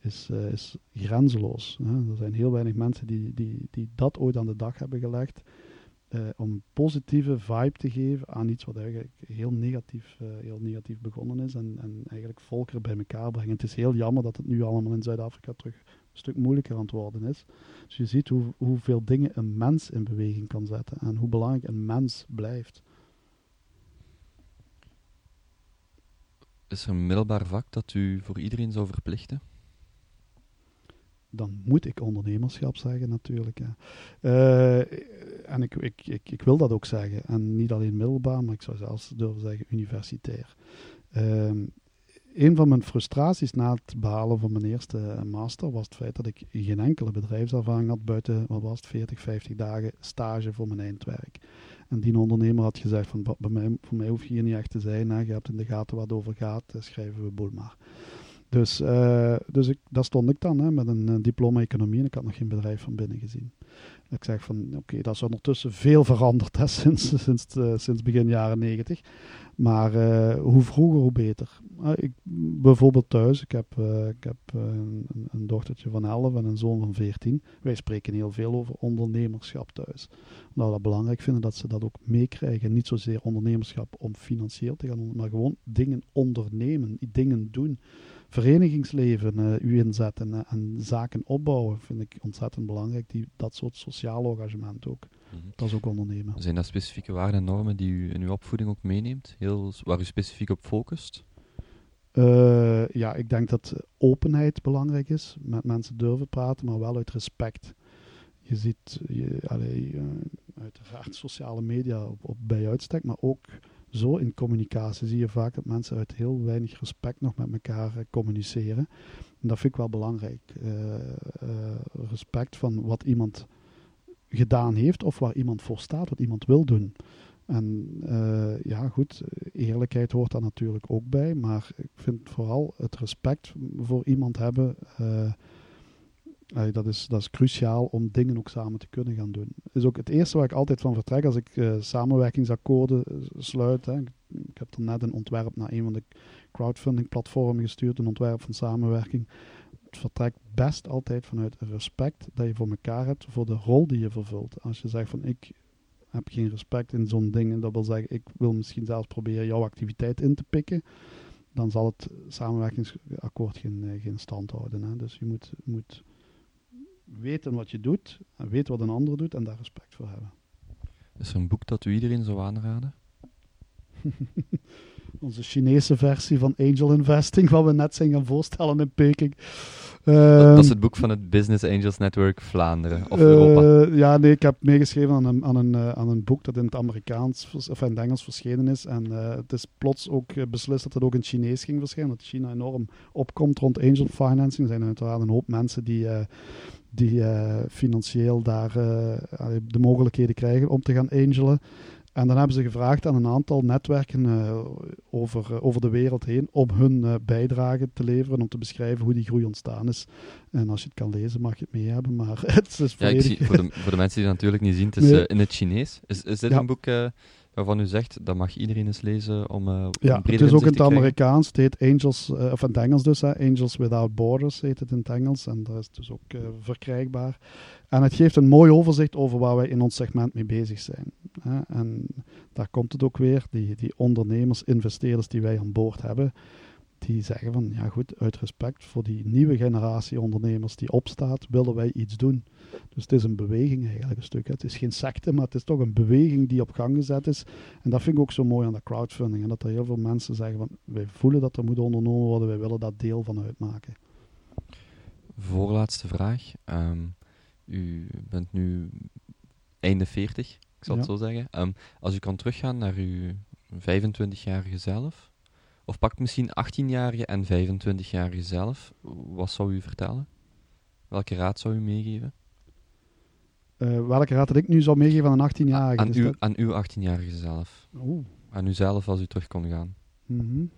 B: is, uh, is grenzeloos. Hè. Er zijn heel weinig mensen die, die, die dat ooit aan de dag hebben gelegd. Uh, om positieve vibe te geven aan iets wat eigenlijk heel negatief, uh, heel negatief begonnen is. En, en eigenlijk volkeren bij elkaar brengen. Het is heel jammer dat het nu allemaal in Zuid-Afrika terug een stuk moeilijker aan het worden is. Dus je ziet hoe, hoeveel dingen een mens in beweging kan zetten. En hoe belangrijk een mens blijft.
A: Is er een middelbaar vak dat u voor iedereen zou verplichten?
B: Dan moet ik ondernemerschap zeggen natuurlijk. Uh, en ik, ik, ik, ik, wil dat ook zeggen. En niet alleen middelbaar, maar ik zou zelfs durven zeggen universitair. Uh, een van mijn frustraties na het behalen van mijn eerste master was het feit dat ik geen enkele bedrijfservaring had buiten, wat was het, 40, 50 dagen stage voor mijn eindwerk. En die ondernemer had gezegd van, bij mij, voor mij hoef je hier niet echt te zijn, hè. je hebt in de gaten wat het over gaat, schrijven we boel maar. Dus, uh, dus ik, daar stond ik dan hè, met een, een, diploma economie en ik had nog geen bedrijf van binnen gezien. Ik zeg van oké, dat is ondertussen veel veranderd hè, sinds, sinds, uh, sinds begin jaren negentig. Maar hoe vroeger, hoe beter. ik, bijvoorbeeld thuis, ik heb, ik heb een, een, dochtertje van 11 en een zoon van 14. Wij spreken heel veel over ondernemerschap thuis. Omdat we dat belangrijk vinden dat ze dat ook meekrijgen. Niet zozeer ondernemerschap om financieel te gaan, maar gewoon dingen ondernemen, dingen doen verenigingsleven uh, u inzetten uh, en zaken opbouwen, vind ik ontzettend belangrijk. Die, dat soort sociaal engagement ook. Mm -hmm. Dat is ook ondernemen.
A: Zijn dat specifieke waarden en normen die u in uw opvoeding ook meeneemt? Heel, waar u specifiek op focust?
B: Uh, ja, ik denk dat openheid belangrijk is. Met mensen durven praten, maar wel uit respect. Je ziet, je, allee, uiteraard sociale media op, op bij uitstek, maar ook zo in communicatie zie je vaak dat mensen uit heel weinig respect nog met elkaar eh, communiceren. En dat vind ik wel belangrijk. Uh, uh, respect van wat iemand gedaan heeft of waar iemand voor staat, wat iemand wil doen. En ja, goed, eerlijkheid hoort daar natuurlijk ook bij, maar ik vind vooral het respect voor iemand hebben dat, is, dat is cruciaal om dingen ook samen te kunnen gaan doen. Is ook het eerste waar ik altijd van vertrek als ik uh, samenwerkingsakkoorden eh, sluit. Hè. Ik heb er net een ontwerp naar een van de crowdfunding platformen gestuurd, een ontwerp van samenwerking. Het vertrekt best altijd vanuit respect dat je voor elkaar hebt, voor de rol die je vervult. Als je zegt van ik heb geen respect in zo'n ding, dat wil zeggen ik wil misschien zelfs proberen jouw activiteit in te pikken dan zal het samenwerkingsakkoord geen, eh, geen stand houden. Hè. Dus je moet, moet weten wat je doet, en weten wat een ander doet en daar respect voor hebben.
A: Is er een boek dat u iedereen zou aanraden?
B: Onze Chinese versie van Angel Investing, wat we net zijn gaan voorstellen in Peking.
A: Dat, is ehm, het boek van het Business Angels Network Vlaanderen of uh, Europa.
B: Ja, nee, ik heb meegeschreven aan een, aan, een, uh, aan een boek dat in het Amerikaans of in het Engels verschenen is. En eh, het is plots ook beslist dat het ook in het Chinees ging verschijnen. Dat China enorm opkomt rond angel financing. Er zijn uiteraard een hoop mensen die die uh, financieel daar uh, de mogelijkheden krijgen om te gaan angelen. En dan hebben ze gevraagd aan een aantal netwerken uh, over, over de wereld heen om hun bijdrage te leveren, om te beschrijven hoe die groei ontstaan is. En als je het kan lezen, mag je het mee hebben, maar het is volledig...
A: Ja, zie, voor, de, voor de mensen die het natuurlijk niet zien, het is nee. in het Chinees. Is, is dit ja. een boek waarvan u zegt, dat mag iedereen eens lezen om uh,
B: Ja, het is ook in het Amerikaans. Het heet Angels, uh, of in het Engels dus, hè, Angels Without Borders heet het in het Engels. En dat is dus ook uh, verkrijgbaar. En het geeft een mooi overzicht over waar wij in ons segment mee bezig zijn. Hè. En daar komt het ook weer, die, die ondernemers, investeerders die wij aan boord hebben die zeggen van ja goed, uit respect voor die nieuwe generatie ondernemers die opstaat, willen wij iets doen. Dus het is een beweging eigenlijk een stuk. Het is geen secte, maar het is toch een beweging die op gang gezet is. En dat vind ik ook zo mooi aan de crowdfunding. En dat er heel veel mensen zeggen van wij voelen dat er moet ondernomen worden, wij willen daar deel van uitmaken.
A: Voorlaatste vraag. Um, u bent nu einde 40, ik zal het zo zeggen. Ehm, als u kan teruggaan naar uw 25-jarige zelf, of pak misschien 18-jarige en 25-jarige zelf, wat zou u vertellen? Welke raad zou u meegeven?
B: Uh, welke raad dat ik nu zou meegeven aan een 18-jarige?
A: Aan, uw, aan uw 18-jarige zelf.
B: Oeh.
A: Aan uzelf als u terug kon gaan.
B: Mm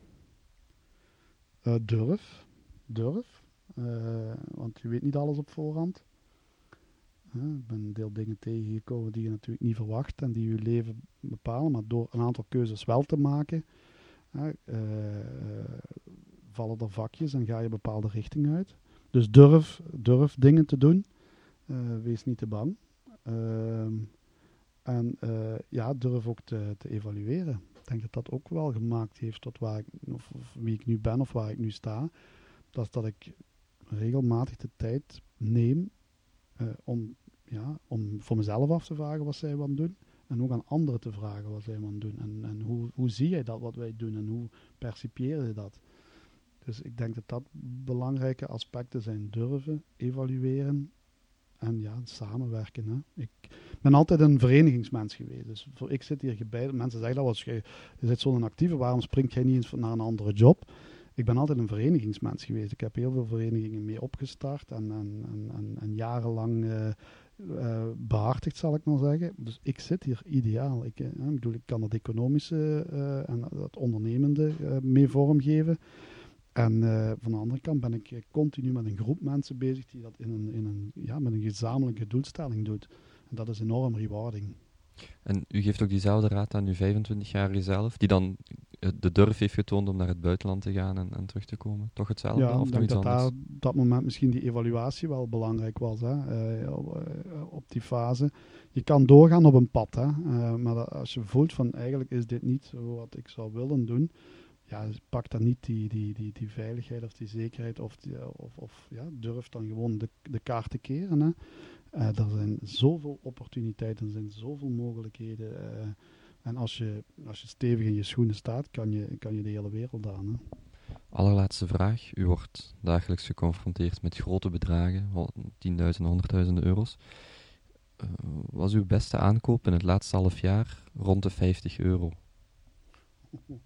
B: durf. Durf. Uh, want je weet niet alles op voorhand. ik ben een deel dingen tegengekomen die je natuurlijk niet verwacht en die je leven bepalen, maar door een aantal keuzes wel te maken, vallen er vakjes en ga je bepaalde richting uit. Dus durf, durf dingen te doen. wees niet te bang. Ehm, en uh, ja, durf ook te, te, evalueren. Ik denk dat dat ook wel gemaakt heeft tot waar ik, of, wie ik nu ben of waar ik nu sta. Dat is dat ik regelmatig de tijd neem uh, om, ja, om voor mezelf af te vragen wat zij aan doen. En ook aan anderen te vragen wat zij aan doen. En, en hoe, hoe zie jij dat wat wij doen en hoe percipieer je dat? Dus ik denk dat dat belangrijke aspecten zijn. Durven, evalueren en ja, samenwerken. Hè. Ik ben altijd een verenigingsmens geweest. Dus voor, ik zit hier bij. Mensen zeggen dat was je, je zit zo'n actieve, waarom springt jij niet eens naar een andere job? Ik ben altijd een verenigingsmens geweest. Ik heb heel veel verenigingen mee opgestart en, en, en, en jarenlang uh, behartigd, zal ik maar zeggen. Dus ik zit hier ideaal. Ik, uh, ik bedoel, ik kan het economische en het ondernemende mee vormgeven. En uh, van de andere kant ben ik eh, continu met een groep mensen bezig die dat in een, in een, ja, met een gezamenlijke doelstelling doet. En dat is enorm rewarding.
A: En u geeft ook diezelfde raad aan uw 25-jarige zelf, die dan eh, de durf heeft getoond om naar het buitenland te gaan en, en terug te komen. Toch hetzelfde?
B: Ja,
A: of
B: ik denk dat
A: anders?
B: daar dat moment misschien die evaluatie wel belangrijk was. Hè? Uh, op die fase. Je kan doorgaan op een pad, hè? Uh, maar als je voelt van eigenlijk is dit niet wat ik zou willen doen, ja, pak dan niet die, die, die, die veiligheid of die zekerheid of, die, of, of ja, durf dan gewoon de, de kaart te keren. Hè. Uh, er zijn zoveel opportuniteiten, er zijn zoveel mogelijkheden. Uh, en als je, als je stevig in je schoenen staat, kan je, kan je de hele wereld aan. Hè.
A: Allerlaatste vraag. U wordt dagelijks geconfronteerd met grote bedragen, 10.000, 100.000 euro's. Uh, was uw beste aankoop in het laatste half jaar rond de 50 euro?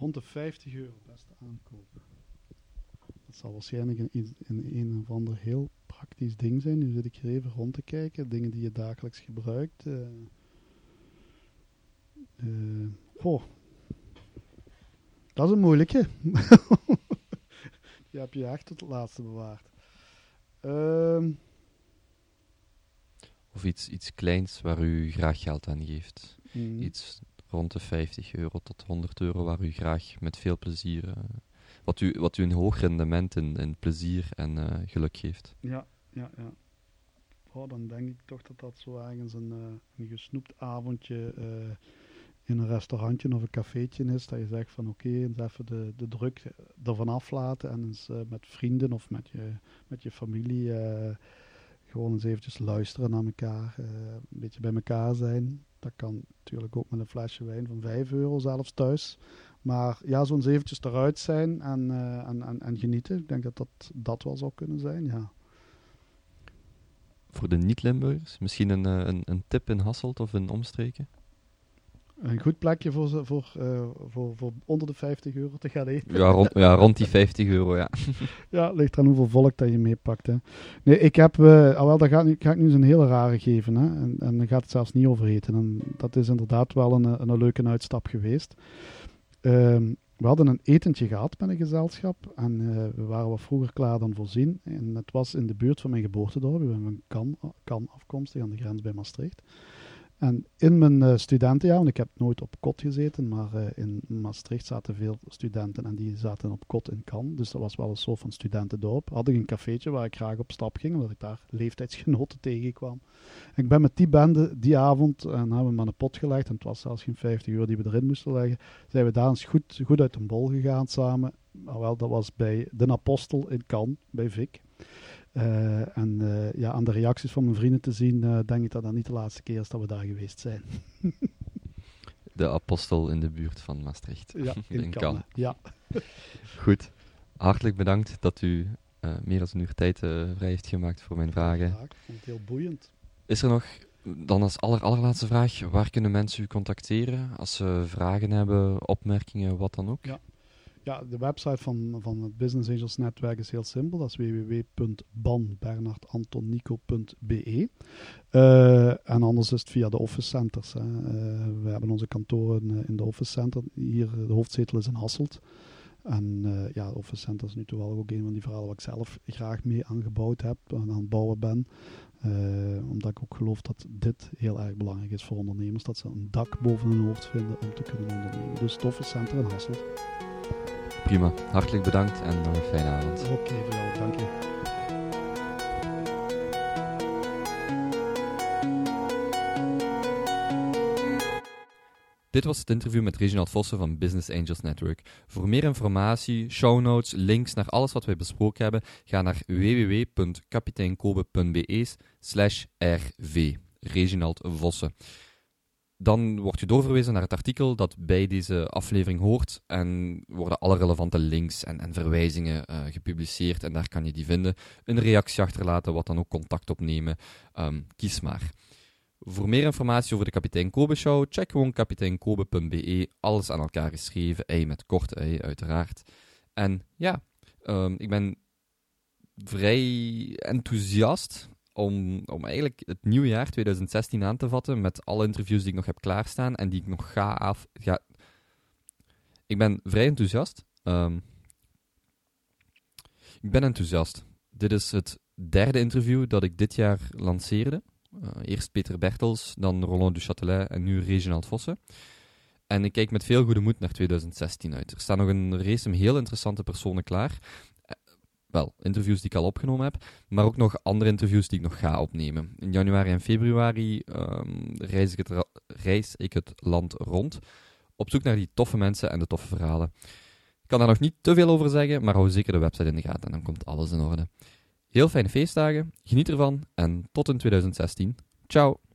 B: rond de 50 euro beste aankoop. Dat zal waarschijnlijk een, een, een of ander heel praktisch ding zijn. Nu zit ik hier even rond te kijken. Dingen die je dagelijks gebruikt. Uh, uh, oh. Dat is een moeilijke. die heb je echt tot het laatste bewaard. Uh,
A: of iets, iets kleins waar u graag geld aan geeft.
B: Mm.
A: Iets rond de 50 euro tot 100 euro, waar u graag met veel plezier, uh, wat, u, wat u een hoog rendement in, in plezier en uh, geluk geeft.
B: Ja, ja, ja. Oh, dan denk ik toch dat dat zo ergens een, uh, een gesnoept avondje in een restaurantje of een cafeetje is. Dat je zegt van oké, eens even de, de druk ervan aflaten en eens met vrienden of met je, met je familie gewoon eens eventjes luisteren naar elkaar, een beetje bij elkaar zijn. Dat kan natuurlijk ook met een flesje wijn van 5 euro zelfs thuis. Maar ja, zo'n eventjes eruit zijn en, uh, en, en, en, genieten. Ik denk dat, dat dat wel zou kunnen zijn, ja.
A: Voor de niet-Limburgers, misschien een, een, een tip in Hasselt of in omstreken?
B: Een goed plekje voor, voor, uh, voor, voor onder de 50 euro te gaan eten.
A: Ja, rond, ja, rond die 50 euro, ja.
B: ja, ligt aan hoeveel volk dat je meepakt. Hè. Nee, ik heb, uh, al wel, dat ga, ga ik nu eens een hele rare geven. Hè. En, en dan gaat het zelfs niet over eten. En dat is inderdaad wel een, een, een leuke uitstap geweest. Um, we hadden een etentje gehad met een gezelschap en uh, we waren wat vroeger klaar dan voorzien. En het was in de buurt van mijn geboortedorp. We ben van kan, kan afkomstig aan de grens bij Maastricht. En in mijn uh, studentenjaar, want ik heb nooit op kot gezeten, maar uh, in Maastricht zaten veel studenten en die zaten op kot in Cannes. Dus dat was wel een soort van studentendorp. Had ik een cafeetje waar ik graag op stap ging, omdat ik daar leeftijdsgenoten tegenkwam. En ik ben met die bende die avond, en hebben we maar een pot gelegd, en het was zelfs geen 50 euro die we erin moesten leggen, zijn we daar eens goed, goed uit een bol gegaan samen. Maar wel, dat was bij de Apostel in Cannes, bij Vic. Uh, en uh, ja, aan de reacties van mijn vrienden te zien, uh, denk ik dat dat niet de laatste keer is dat we daar geweest zijn.
A: de apostel in de buurt van Maastricht.
B: Ja, in, in Cannes. Ja.
A: Goed. Hartelijk bedankt dat u eh, meer dan een uur tijd eh, vrij heeft gemaakt voor mijn vragen.
B: Ja, ik vond het heel boeiend.
A: Is er nog, dan als aller, allerlaatste vraag, waar kunnen mensen u contacteren als ze vragen hebben, opmerkingen, wat dan ook?
B: Ja. Ja, de website van, van het Business Angels Netwerk is heel simpel. Dat is www.banbernardantonico.be. Uh, en anders is het via de office centers. Hè. Uh, we hebben onze kantoren uh, in de office center. Hier, de hoofdzetel is in Hasselt. En ja, de office center is nu toevallig ook een van die verhalen waar ik zelf graag mee aangebouwd heb en aan het bouwen ben. omdat ik ook geloof dat dit heel erg belangrijk is voor ondernemers. Dat ze een dak boven hun hoofd vinden om te kunnen ondernemen. Dus het office center in Hasselt.
A: Prima. Hartelijk bedankt en een fijne avond.
B: Oké, okay, voor jou. Dank je.
A: Dit was het interview met Reginald Vossen van Business Angels Network. Voor meer informatie, show notes, links naar alles wat wij besproken hebben, ga naar www.kapiteinkobe.be slash rv. Reginald Vossen dan word je doorverwezen naar het artikel dat bij deze aflevering hoort en worden alle relevante links en, en verwijzingen uh, gepubliceerd en daar kan je die vinden. Een reactie achterlaten, wat dan ook contact opnemen. Um, kies maar. Voor meer informatie over de Kapitein Kobe Show, check gewoon kapiteinkobe.be. Alles aan elkaar geschreven, ei met korte ei, uiteraard. En ja, um, ik ben vrij enthousiast om, om eigenlijk het nieuwe jaar 2016 aan te vatten met alle interviews die ik nog heb klaarstaan en die ik nog ga af. Ga... Ik ben vrij enthousiast. Um, ik ben enthousiast. Dit is het derde interview dat ik dit jaar lanceerde. Uh, eerst Peter Bertels, dan Roland Duchatelet en nu Reginald Vossen. En ik kijk met veel goede moed naar 2016 uit. Er staan nog een race met heel interessante personen klaar wel, interviews die ik al opgenomen heb, maar ook nog andere interviews die ik nog ga opnemen. In januari en februari het, reis ik het land rond, op zoek naar die toffe mensen en de toffe verhalen. Ik kan daar nog niet te veel over zeggen, maar hou zeker de website in de gaten en dan komt alles in orde. Heel fijne feestdagen, geniet ervan en tot in 2016. Ciao!